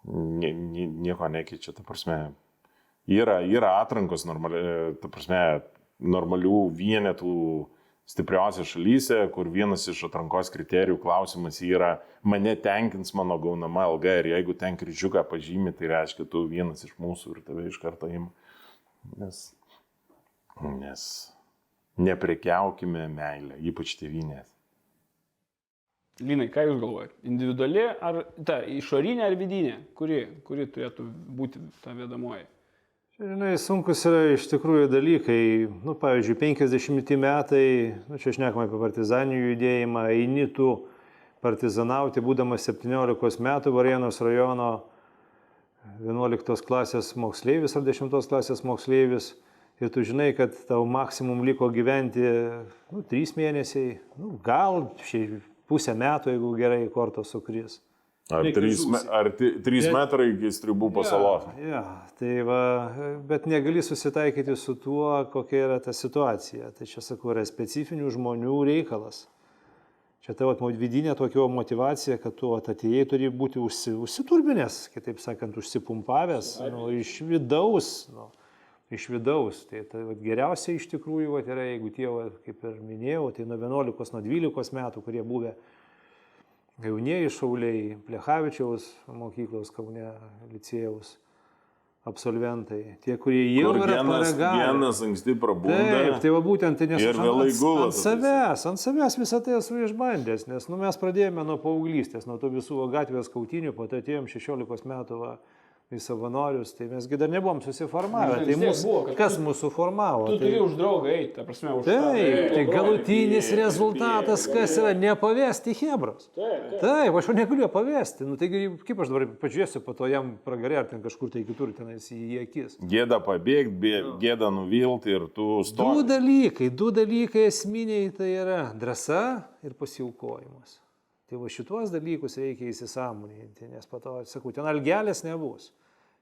[SPEAKER 3] nie, nie, nieko nekeičia, ta prasme. Yra, yra atrankos normali, ta prasme, normalių vienetų stipriausiose šalyse, kur vienas iš atrankos kriterijų klausimas yra, mane tenkins mano gaunama alga ir jeigu ten kryžiuką pažymė, tai reiškia, tu vienas iš mūsų ir tave iš karto im. Nes, nes neprekiaukime meilę, ypač tėvynės.
[SPEAKER 1] Linai, ką Jūs galvojate? Individuali ar ta išorinė ar vidinė? Kuri, kuri turėtų būti ta vedamoji?
[SPEAKER 4] Čia, Žinai, sunkus yra iš tikrųjų dalykai. Nu, pavyzdžiui, 50 metai, nu, čia šnekam apie partizanijų judėjimą, eini tu partizanauti, būdamas 17 metų Varėnos rajono 11 klasės moksleivis ar 10 klasės moksleivis. Ir tu žinai, kad tau maksimum liko gyventi nu, 3 mėnesiai, nu, gal šiaip pusę metų, jeigu gerai kortos sukris.
[SPEAKER 3] Ar trys, me, ar trys metrai iki stribų pasalos?
[SPEAKER 4] Ja, tai va, bet negali susitaikyti su tuo, kokia yra ta situacija. Tai čia sakau, yra specifinių žmonių reikalas. Čia tavo vidinė tokia motivacija, kad tu atėjai turi būti užsi, užsiturbinės, kitaip sakant, užsipumpavęs nu, iš vidaus. Nu, iš vidaus. Tai, tai vat, geriausia iš tikrųjų vat, yra, jeigu tie, vat, kaip ir minėjau, tai nuo 11, nuo 12 metų, kurie buvę jaunieji šauliai, Plechavičiaus mokyklos, Kaune, licėjaus absolventai, tie, kurie jau
[SPEAKER 3] Kur
[SPEAKER 4] yra paragavę.
[SPEAKER 3] genas anksti prabūda.
[SPEAKER 4] Taip, tai va būtent, tai nes
[SPEAKER 3] Ir vėlai gula
[SPEAKER 4] ant savęs, ant savęs visą tai esu išbandęs, nes nu, mes pradėjome nuo paauglystės, nuo tų visų gatvės kautinių, po to atėjom 16 metų va, į savanorius, tai mesgi dar nebuvom susiformavę.
[SPEAKER 1] Nu,
[SPEAKER 4] Tai mus,
[SPEAKER 1] buvo,
[SPEAKER 4] kas
[SPEAKER 1] tu-
[SPEAKER 4] mūsų formavo?
[SPEAKER 1] Tu
[SPEAKER 4] tai,
[SPEAKER 1] turi už draugą eiti, ta prasme, už tą-
[SPEAKER 4] Taip, tai
[SPEAKER 1] Ei,
[SPEAKER 4] galutinis
[SPEAKER 3] bijai,
[SPEAKER 4] rezultatas,
[SPEAKER 3] bijai,
[SPEAKER 4] kas yra nepavesti Hebros.
[SPEAKER 1] Taip,
[SPEAKER 4] Taip, aš jo negaliu pavesti. Nu, taigi, kaip aš dabar pažiūrėsiu po to jam pragarė ar ten kažkur tai kitur tenais į į akis.
[SPEAKER 3] Gėda pabėgti, gėda nuvilti ir tu
[SPEAKER 4] Du
[SPEAKER 3] stovi.
[SPEAKER 4] dalykai, du dalykai esminiai tai yra drąsa ir pasiaukojimas. Tai va šituos dalykus reikia įsisamoninti, nes po to, sakau, ten algelės nebus.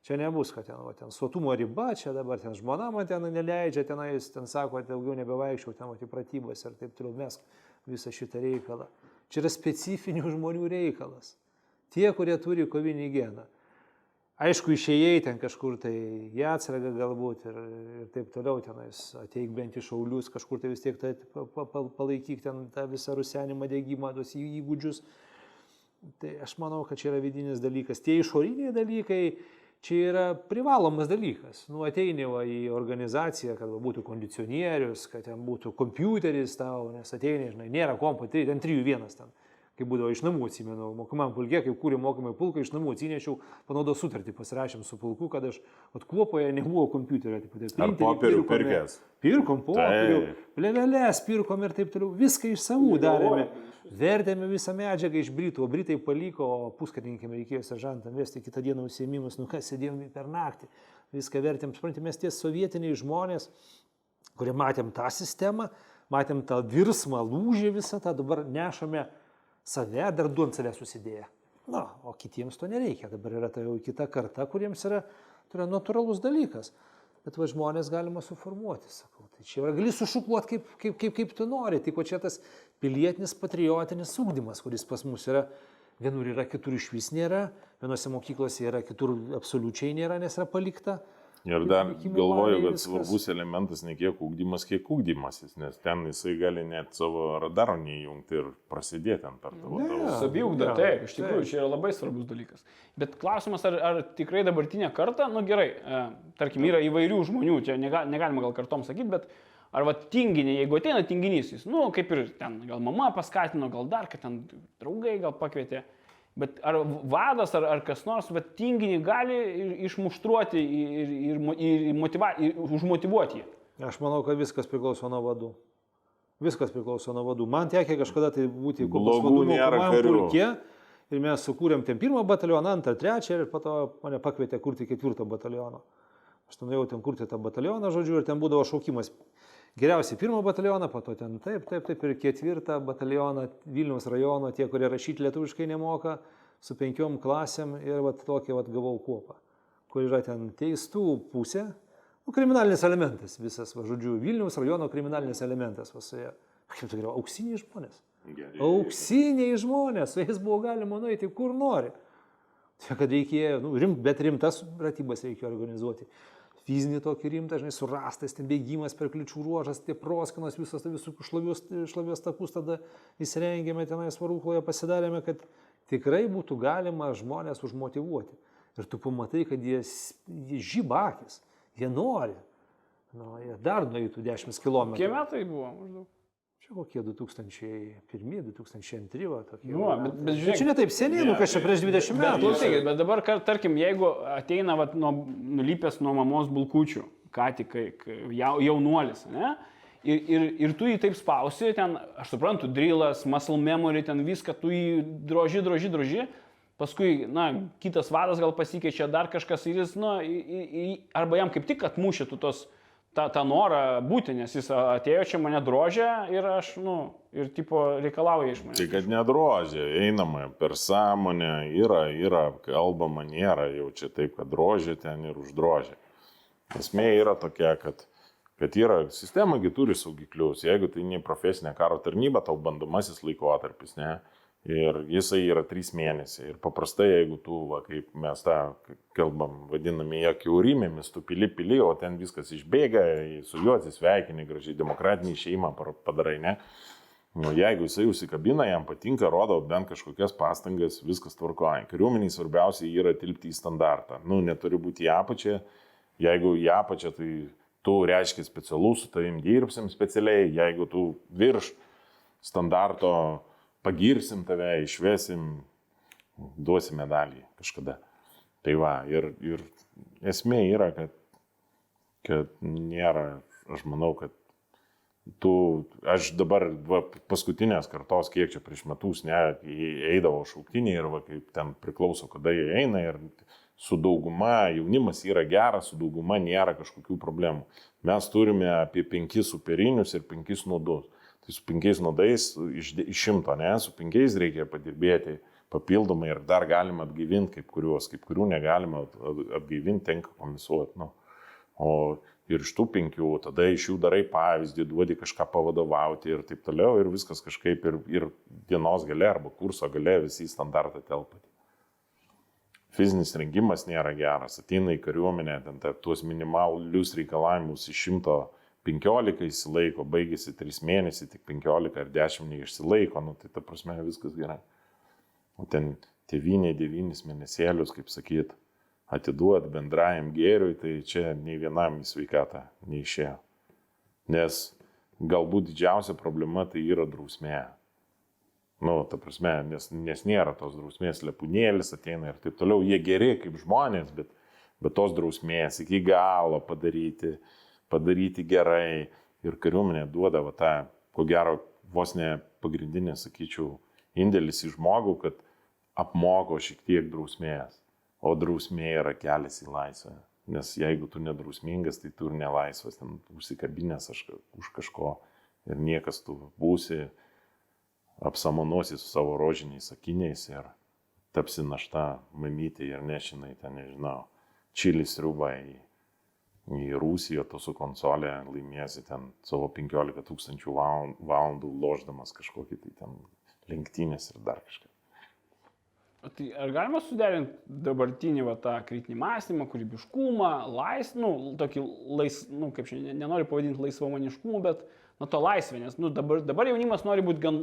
[SPEAKER 4] Čia nebus, kad ten, va, ten sotumo riba, čia dabar ten žmona man ten neleidžia, tenais, ten sako, daugiau nebevaikščiau, ten į pratybas ir taip toliau mes visą šitą reikalą. Čia yra specifinių žmonių reikalas. Tie, kurie turi kovinį geną. Aišku, išėjai ten kažkur tai į atsargą galbūt ir, ir taip toliau tenais, ateik bent į šaulius, kažkur tai vis tiek tai, pa, pa, pa, palaikyk ten tą visą rusenimą, dėgymą, tos įgūdžius. Tai aš manau, kad čia yra vidinis dalykas. Tie išoriniai dalykai, čia yra privalomas dalykas. Nu, ateini va, į organizaciją, kad va, būtų kondicionierius, kad ten būtų kompiuteris tau, nes ateini, žinai, nėra kompo, tai ten trijų vienas ten. Kai būdavo iš namų, atsimenu, mokomam pulkė, kai kūrė mokomai pulką, iš namų atsinešiau, panaudo sutartį, pasirašėm su pulku, kad aš atkuopoje nebuvo kompiuterio. Taip, tai
[SPEAKER 3] Ar
[SPEAKER 4] printerį
[SPEAKER 3] popierių pirkęs?
[SPEAKER 4] Pirkom popierių, plevelės pirkom ir taip toliau. Viską iš savų darėme. Vertėme visą medžiagą iš Britų, o Britai paliko, o puskarininkiam reikėjo seržantam vesti kitą dieną užsiemimus, nu kas sėdėjom per naktį. Viską vertėm, suprantate, mes tie sovietiniai žmonės, kurie matėm tą sistemą, matėm tą virsmą, lūžį visą tą, dabar nešame save, dar du ant savęs susidėję. Na, o kitiems to nereikia. Dabar yra ta jau kita karta, kuriems yra, tai yra natūralus dalykas. Bet va žmonės galima suformuoti, sakau. Tai čia yra, gali sušukuoti kaip, kaip, kaip, kaip tu nori. Tik va čia tas pilietinis, patriotinis ūkdymas, kuris pas mus yra. Vienur yra, kitur iš vis nėra, vienose mokyklose yra, kitur absoliučiai nėra, nes yra palikta.
[SPEAKER 3] Ir dar galvoju, kad
[SPEAKER 4] viskas.
[SPEAKER 3] svarbus elementas ne kiek ūkdymas, kiek ūkdymasis, nes ten jisai gali net savo radaro neįjungti ir prasidėti ant per tavo.
[SPEAKER 1] Saviugda,
[SPEAKER 4] Jo,
[SPEAKER 1] taip, iš tikrųjų, čia yra labai svarbus dalykas. Bet klausimas, ar, ar tikrai dabartinė karta, nu gerai, e, tarkim, yra įvairių žmonių, čia nega, negalima gal kartom sakyti, bet ar va tinginė, jeigu ateina tinginys, jis, nu kaip ir ten, gal mama paskatino, gal dar, kad ten draugai gal pakvietė. Bet ar vadas, ar, ar kas nors, bet tinginį gali ir- išmuštruoti ir, ir, ir, mo- ir, motiva, ir užmotivuoti jį.
[SPEAKER 4] Aš manau, kad viskas priklauso nuo vadų. Viskas priklauso nuo vadų. Man tekė kažkada tai būti mokomajam
[SPEAKER 3] karių.
[SPEAKER 4] pulke. Ir mes sukūrėm ten pirmą batalioną, antrą, trečią ir po to mane pakvietė kurti ketvirtą batalioną. Aš ten nuėjau ten kurti tą batalioną, žodžiu, ir ten būdavo šaukimas. Geriausiai pirmą batalioną, po to ten taip, taip, taip ir ketvirtą batalioną Vilniaus rajono, tie, kurie rašyti lietuviškai nemoka, su penkiom klasėm ir vat tokia vat gavau kuopą, kur yra ten teistų pusė, nu, kriminalinis elementas visas, va, žodžiu, Vilniaus rajono kriminalinis elementas visoje. Kaip tai yra, auksiniai žmonės. Auksiniai žmonės, su jais buvo galima nueiti kur nori. Tai kad reikėjo, nu, rim, bet rimtas pratybas reikėjo organizuoti. Fizinį tokį rimtą, žinai, surastas, ten bėgimas per kliučių ruožas, tie proskinas, visas tai visų šlavius takus tada įsirengėme tenais varukloje, pasidarėme, kad tikrai būtų galima žmonės užmotivuoti. Ir tu pamatai, kad jie, jie žybakis, jie nori. Nu, jie dar nueitų 10 km.
[SPEAKER 1] Kiek metai buvo maždaug?
[SPEAKER 4] Čia kokie 2001, 2002, va, tokie.
[SPEAKER 1] Nu,
[SPEAKER 4] va
[SPEAKER 1] bet- bet žiūrėk-
[SPEAKER 4] čia ne taip seniai, nu kas čia prieš 20
[SPEAKER 1] Bet
[SPEAKER 4] metų.
[SPEAKER 1] klausykit, bet dabar, kar- tarkim, jeigu ateina vat, nuo, nulypęs nuo mamos bulkučių, ką tik jau, jaunuolis, ne? Ir, ir, ir tu jį taip spausi, ten, aš suprantu, drillas, muscle memory, ten viską, tu jį droži, droži, droži. Paskui, na, kitas vadas gal pasikeičia dar kažkas ir jis, na, į, arba jam kaip tik atmušytų tos, tą, tą norą būti, nes jis atėjo čia mane drožė ir aš, nu, ir tipo reikalauja iš manęs.
[SPEAKER 3] Tai kad nedrožė, einama per sąmonę, yra, yra, kalbama, nėra jau čia taip, kad drožė ten ir uždrožė. Esmė yra tokia, kad, kad yra, sistemagi turi saugiklius, jeigu tai ne profesinė karo tarnyba, tau bandomasis laikotarpis, ne? Ir jisai yra trys mėnesiai. Ir paprastai, jeigu tu, va, kaip mes tą kalbam, vadiname ją kiaurimėmis, tu pili pili, o ten viskas išbėga, su juo atsisveikini, gražiai demokratinį šeimą padarai, ne? Nu, jeigu jisai užsikabina, jam patinka, rodo bent kažkokias pastangas, viskas tvarkoja. Kariuomeniai svarbiausia yra tilpti į standartą. Nu, neturi būti į apačią. Jeigu į apačią, tai tu reiškia specialus, su tavim dirbsim specialiai. Jeigu tu virš standarto pagirsim tave, išvesim, duosim medalį kažkada. Tai va, ir, ir esmė yra, kad, kad nėra, aš manau, kad tu, aš dabar va, paskutinės kartos, kiek čia prieš metus, ne, eidavo šauktiniai ir va, kaip ten priklauso, kada jie eina ir su dauguma, jaunimas yra geras, su dauguma nėra kažkokių problemų. Mes turime apie penkis superinius ir penkis nuodus. Tai su penkiais nuodais iš, iš šimto, ne, su penkiais reikia padirbėti papildomai ir dar galima atgaivinti kaip kuriuos, kaip kurių negalima at- atgaivinti, tenka komisuoti. Nu. O ir iš tų penkių, tada iš jų darai pavyzdį, duodi kažką pavadovauti ir taip toliau ir viskas kažkaip ir, ir dienos gale arba kurso gale visi standartą telpati. Fizinis rengimas nėra geras, ateina į kariuomenę, ten tuos minimalius reikalavimus iš 115 įsilaiko, baigėsi 3 mėnesiai, tik 15 ar 10 neišsilaiko, nu, tai ta prasme viskas gerai. O ten tėviniai 9 mėnesėlius, kaip sakyt, atiduot bendrajam gėriui, tai čia nei vienam į sveikatą neišėjo. Nes galbūt didžiausia problema tai yra drausmė. Nu, ta prasme, nes, nes nėra tos drausmės, lepūnėlis ateina ir taip toliau. Jie geri kaip žmonės, bet, bet tos drausmės iki galo padaryti, padaryti gerai. Ir kariuomenė duoda va, tą, ko gero, vos ne pagrindinė, sakyčiau, indėlis į žmogų, kad apmoko šiek tiek drausmės. O drausmė yra kelias į laisvę. Nes jeigu tu nedrausmingas, tai tu ir nelaisvas, ten užsikabinės už kažko ir niekas tu būsi, apsamonosi su savo rožiniais sakiniais ir tapsi našta mamytė ir nešinai ten, nežinau, čilis rūba į, Rusiją, tu su konsolė laimėsi ten savo 15 tūkstančių valand- valandų loždamas kažkokį tai ten lenktynės ir dar kažką.
[SPEAKER 1] O Tai ar galima suderinti dabartinį va, tą kritinį mąstymą, kūrybiškumą, laisvę, nu, tokį lais, nu, kaip šiandien, nenoriu pavadinti laisvamaniškumu, bet, nu, to laisvę, nes, nu, dabar, dabar jaunimas nori būti gan,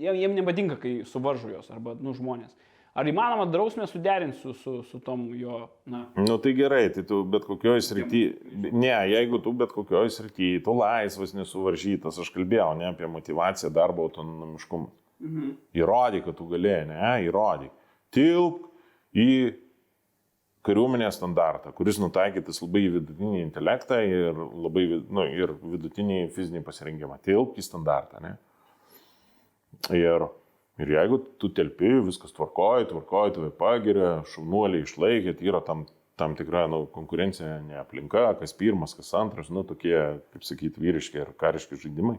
[SPEAKER 1] jiem, jiem nepatinka, kai suvaržo jos, arba, nu, žmonės. Ar įmanoma drausmę suderinti su, su, su tom jo, na,
[SPEAKER 3] Nu tai gerai, tai tu bet kokioje srityje, ne, jeigu tu bet kokioje srityje, tu laisvas, nesuvaržytas, aš kalbėjau ne apie motivaciją, darbo autonomiškumą. Mhm. Įrodyk, kad tu galėjai, ne, įrodyk. Tilp į kariuomenės standartą, kuris nutaikytas labai į vidutinį intelektą ir, labai, nu, ir vidutinį fizinį pasirinkimą. Tilp į standartą. Ne? Ir, ir jeigu tu telpi, viskas tvarkoji, tvarkoji, tave pagiria, šaunuoliai išlaikė, tai yra tam, tam tikra nu, konkurencinė aplinka, kas pirmas, kas antras, nu, tokie, kaip sakyti, vyriški ir kariški žaidimai.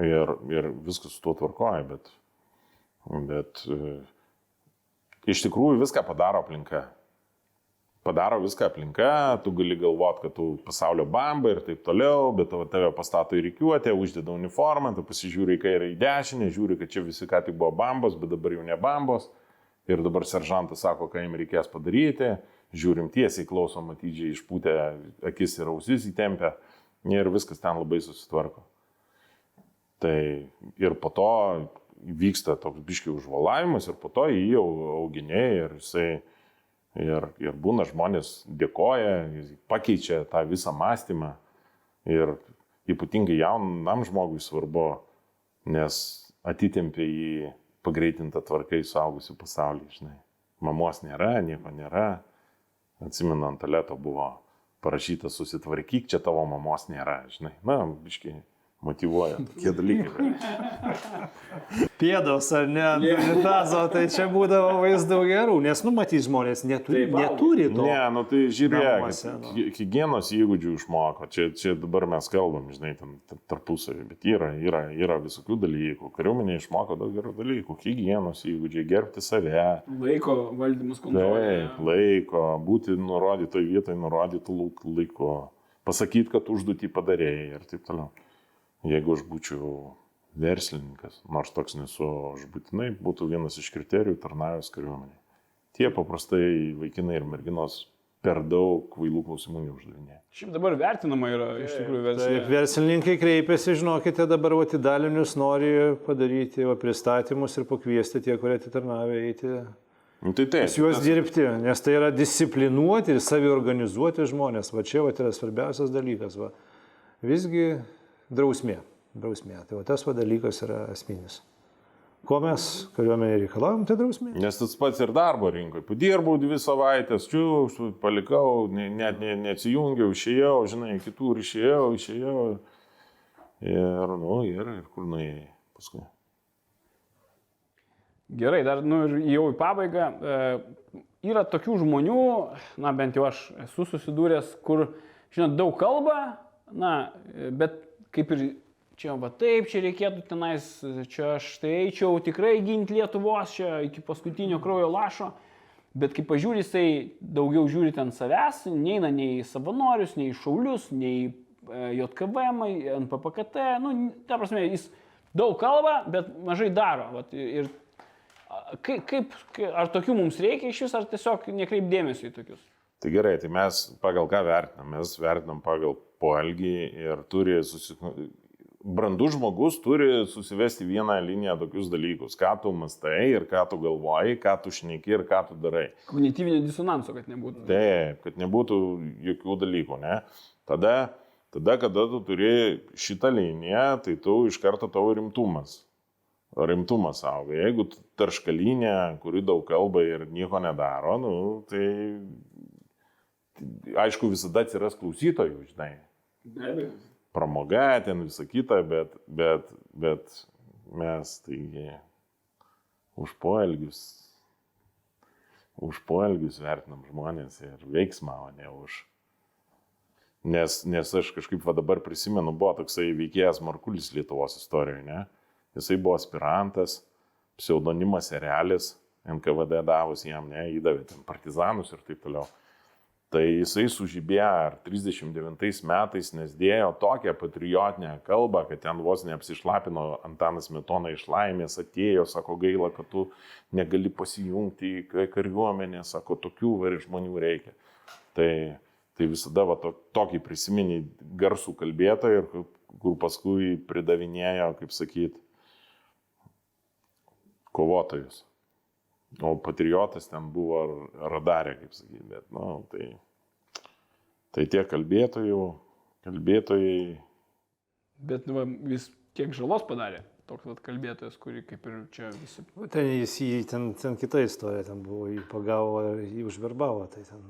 [SPEAKER 3] Ir, ir viskas su tuo tvarkoja, bet, bet e, iš tikrųjų viską padaro aplinka. Padaro viską aplinka, tu gali galvoti, kad tu pasaulio bamba ir taip toliau, bet tave- pastato į reikiuotę, uždeda uniformą, tu pasižiūri į kairę, į dešinę, žiūri, kad čia visi ką tik buvo bambos, bet dabar jau ne bambos. Ir dabar seržantas sako, ką jam reikės padaryti, žiūrim tiesiai, klausom atidžiai išpūtę akis ir ausis įtempę ir viskas ten labai susitvarko. Tai ir po to vyksta toks biškiai užvalavimas ir po to jį jau auginiai ir jisai ir, ir būna žmonės dėkoja, pakeičia tą visą mąstymą ir ypatingai jaunam žmogui svarbu, nes atitempia į pagreitintą tvarką į suaugusių pasaulį, žinai. Mamos nėra, nieko nėra. Atsimenu, ant aleto buvo parašyta susitvarkyk, čia tavo mamos nėra, žinai. Na, biškiai motivuoja tokie dalykai.
[SPEAKER 4] Pėdos ar ne, ant unitazo, tai čia būdavo vaizdų gerų, nes, nu, matys žmonės neturi,
[SPEAKER 1] Taip,
[SPEAKER 4] neturi to.
[SPEAKER 3] Ne, nu tai žiūrėk,
[SPEAKER 4] Namuose, nu.
[SPEAKER 3] hygienos įgūdžių išmoko, čia, čia dabar mes kalbam, žinai, ten tarpusavį, bet yra, yra, yra visokių dalykų, kariuomenė išmoko daug gerų dalykų, hygienos įgūdžiai, gerbti save,
[SPEAKER 1] Laiko valdymus
[SPEAKER 3] taip,
[SPEAKER 1] kontrolė.
[SPEAKER 3] laiko, būti nurodytoj vietoje, nurodytų laiku, pasakyti, kad užduotį padarėjai ir taip toliau. Jeigu aš būčiau verslininkas, nors toks nesu, aš būtinai būtų vienas iš kriterijų tarnavęs kariuomeniai. Tie paprastai vaikinai ir merginos per daug kvailų klausimų neuždavinėja.
[SPEAKER 1] Šiaip dabar vertinama yra iš tikrųjų
[SPEAKER 4] Taip,
[SPEAKER 1] versija.
[SPEAKER 4] verslininkai kreipiasi, žinokite, dabar vat, į dalinius nori padaryti va, pristatymus ir pakviesti tie, kurie atitarnavę eiti
[SPEAKER 3] Nu, tai taip.
[SPEAKER 4] pas juos dirbti, nes tai yra disciplinuoti ir saviorganizuoti žmonės. Va čia va, yra svarbiausias dalykas. Va. Visgi drausmė. drausmė. Tai va, tas va, dalykas yra esminis. Ko mes kariuomenė reikalavom, tai drausmė.
[SPEAKER 3] Nes tas pats ir darbo rinkoje. Padirbau dvi savaitės, čiū, palikau, ne- net ne, neatsijungiau, išėjau, žinai, kitur išėjau, išėjau. Ir, nu, ir, ir kur nuėjai paskui.
[SPEAKER 1] Gerai, dar nu, ir jau į pabaigą. E, yra tokių žmonių, na bent jau aš esu susidūręs, kur, žinot, daug kalba, na, bet kaip ir čia, va taip, čia reikėtų tenais, čia aš tai eičiau tikrai ginti Lietuvos, čia iki paskutinio kraujo lašo. Bet kai pažiūri, jisai daugiau žiūri ten savęs, neina nei į savanorius, nei į šaulius, nei į e, JKVM, NPPKT, nu, ta prasme, jis daug kalba, bet mažai daro. Vat, ir kaip, kaip, kai- ar tokių mums reikia iš vis, ar tiesiog nekreip dėmesio į tokius?
[SPEAKER 3] Tai gerai, tai mes pagal ką vertinam? Mes vertinam pagal poelgį ir turi susiku... Brandus žmogus turi susivesti vieną liniją tokius dalykus, ką tu mastai ir ką tu galvoji, ką tu šneki ir ką tu darai.
[SPEAKER 1] Kognityvinio disonanso, kad nebūtų.
[SPEAKER 3] Taip, kad nebūtų jokių dalykų, ne? Tada, tada, kada tu turi šitą liniją, tai tu iš karto tavo rimtumas. Rimtumas auga. Jeigu tarškalinė, kuri daug kalba ir nieko nedaro, nu, tai, tai aišku visada atsiras klausytojų, žinai. Pramoga, ten visa kita, bet, bet, bet mes taigi už poelgius, už poelgius vertinam žmonės ir veiksmą, o ne už. Nes, nes aš kažkaip va dabar prisimenu, buvo toksai veikėjas Markulis Lietuvos istorijoje, ne? Jisai buvo aspirantas, pseudonimas Erelis, NKVD davus jam, ne, įdavė ten partizanus ir taip toliau. Tai jisai sužibėjo ar 39 metais, nes dėjo tokią patriotinę kalbą, kad ten vos neapsišlapino Antanas Metona iš laimės, atėjo, sako gaila, kad tu negali pasijungti į kariuomenę, sako tokių vari žmonių reikia. Tai, tai visada va, to, tokį prisiminį garsų kalbėtoją, kur paskui pridavinėjo, kaip sakyt, kovotojus. O patriotas ten buvo radarė, kaip sakyti, bet, na, nu, tai, tai tie kalbėtojų, kalbėtojai,
[SPEAKER 1] Bet nu, vis kiek žalos padarė. toks vat kalbėtojas, kurį kaip ir čia visi.
[SPEAKER 4] Nu, Ten jis jį, ten, ten kita istorija, ten buvo, jį pagavo jį užverbavo. Tai ten.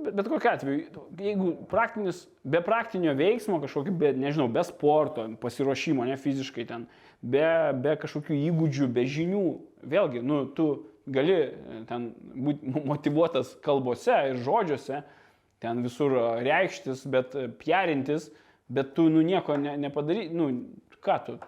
[SPEAKER 1] Bet, bet kokiu atveju, jeigu praktinis, be praktinio veiksmo, kažkokio, be, nežinau, be sporto, pasiruošimo, ne fiziškai ten, be, be kažkokių įgūdžių, be žinių, vėlgi, nu, tu gali e, ten būti motivuotas kalbose ir žodžiuose, ten visur e, reikštis, bet e, piarintis, bet tu, nu, nieko ne, nepadary, nu, ką tu.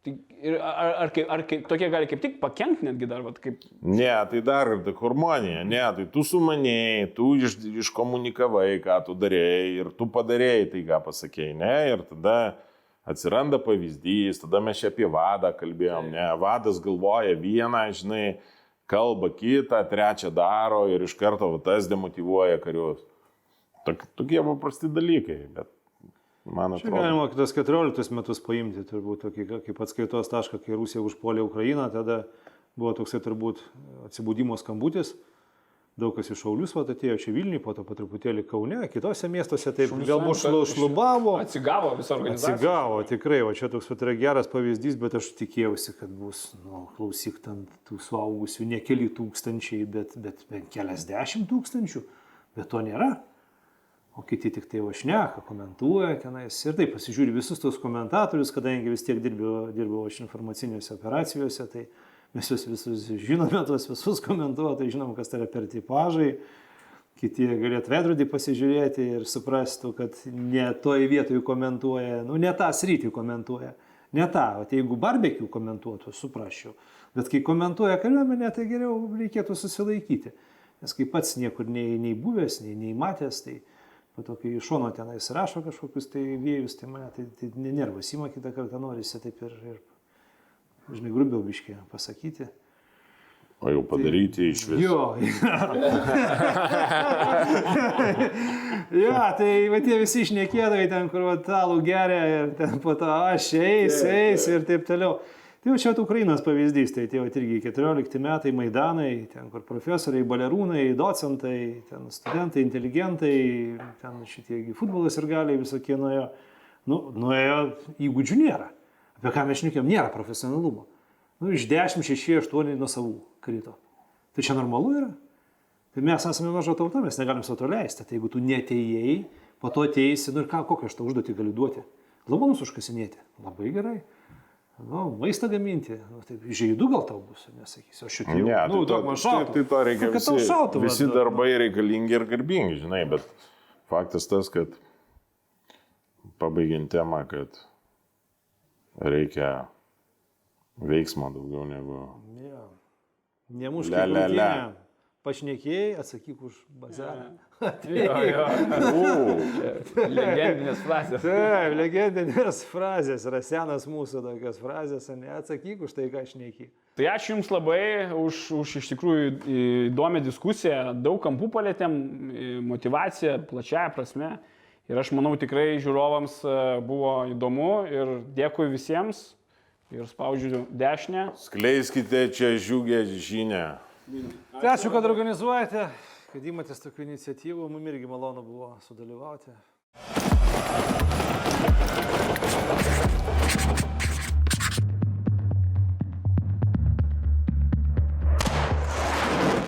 [SPEAKER 1] Tai, ir ar, ar, ar kaip, tokie gali kaip tik pakenkti netgi dar, vat, kaip
[SPEAKER 3] Ne, tai dar ir tai harmonija, ne, tai tu sumanėjai, tu iš, iškomunikavai, ką tu darėjai ir tu padarėjai tai, ką pasakėjai, ne, ir tada atsiranda pavyzdys, tada mes čia apie vadą kalbėjom, ne, vadas galvoja vieną, žinai, kalba kitą, trečią daro ir iš karto va, tas demotivuoja karius. Tok, tokie paprasti dalykai, bet man
[SPEAKER 4] Čia
[SPEAKER 3] atrodo.
[SPEAKER 4] galima kitas 14 metus paimti, turbūt tokį kaip atskaitos tašką, kai Rusija užpuolė Ukrainą, tada buvo toksai turbūt atsibūdimo skambutis. Daug kas iš Šaulius vat, atėjo čia Vilniui, po to po truputėlį Kaune, kitose miestuose taip galbūt šlu- šlubavo.
[SPEAKER 1] atsigavo visą organizaciją.
[SPEAKER 4] Atsigavo, tikrai, o čia toks vat yra geras pavyzdys, bet aš tikėjausi, kad bus, nu, klausyk, ten tų suaugusių ne keli tūkstančiai, bet, bet bent keliasdešimt tūkstančių, bet to nėra. O kiti tik tai vašneka, komentuoja tenais ir taip pasižiūri visus tos komentatorius, kadangi vis tiek dirbau, dirbau aš informacinėse operacijose, tai mes juos visus žinome, tuos visus komentuotojus, žinom, kas tai yra per tipažai. Kiti galėtų vedrodį pasižiūrėti ir suprastų, kad ne toj vietoj komentuoja, nu ne tą sritį komentuoja, ne tą, o tai jeigu barbekių komentuotų, suprasčiau. Bet kai komentuoja kariuomenė, tai geriau reikėtų susilaikyti. Nes kai pats niekur nei, nei buvęs, nei, nei matęs, tai po to, kai iš šono tenais rašo kažkokius tai vėjus, tai mane tai, tai ne nervas įma kitą kartą norisi taip ir, ir žinai, grubiau biškiai pasakyti.
[SPEAKER 3] O jau padaryti iš viso.
[SPEAKER 4] Jo. jo, tai va tie visi išnekėdavai ten, kur va talų geria ir ten po to aš eis, eis ir taip toliau. Tai jau čia Ukrainos pavyzdys, tai tie irgi 14 metai Maidanai, ten kur profesoriai, balerūnai, docentai, ten studentai, inteligentai, ten šitie gi futbolas ir galiai visokie nuėjo. Nu, nuėjo įgūdžių nėra. Apie ką mes šnekėjom, nėra profesionalumo. Nu, iš 10, 6, 8 nuo savų krito. Tai čia normalu yra? Tai mes esame maža tauta, mes negalim savo to leisti. Tai jeigu tu netėjai, po to ateisi, nu ir ką, kokią aš tau užduotį galiu duoti? Lavonus užkasinėti. Labai gerai. Nu, maistą gaminti. Nu, taip, žaidų gal tau bus, nesakysiu. Aš šitai.
[SPEAKER 3] Ne,
[SPEAKER 4] nu,
[SPEAKER 3] tai,
[SPEAKER 4] man
[SPEAKER 3] tai,
[SPEAKER 4] šautų.
[SPEAKER 3] tai to reikia
[SPEAKER 4] tau
[SPEAKER 3] visi,
[SPEAKER 4] šautų,
[SPEAKER 3] visi
[SPEAKER 4] vat,
[SPEAKER 3] darbai reikalingi ir garbingi, žinai, bet faktas tas, kad pabaigiant temą, kad reikia veiksmo daugiau negu...
[SPEAKER 4] Jo. Nemušk
[SPEAKER 3] Le, le, le.
[SPEAKER 4] Pašnekėjai, atsakyk už bazarą.
[SPEAKER 1] Jo, jo.
[SPEAKER 3] U,
[SPEAKER 1] Legendinės frazės.
[SPEAKER 4] Taip, legendinės frazės, yra senas mūsų tokios frazės, neatsakyk už tai, ką aš neky.
[SPEAKER 1] Tai ačiū Jums labai už, už iš tikrųjų įdomią diskusiją, daug kampų palėtėm, motivaciją, plačiaja prasme. Ir aš manau tikrai žiūrovams e, buvo įdomu ir dėkui visiems. Ir spaudžiu dešinę.
[SPEAKER 3] skleiskite čia žiūgę žinę.
[SPEAKER 4] Tai ačiū, kad organizuojate, kad įmatės tokių iniciatyvų, mums irgi malonu buvo sudalyvauti.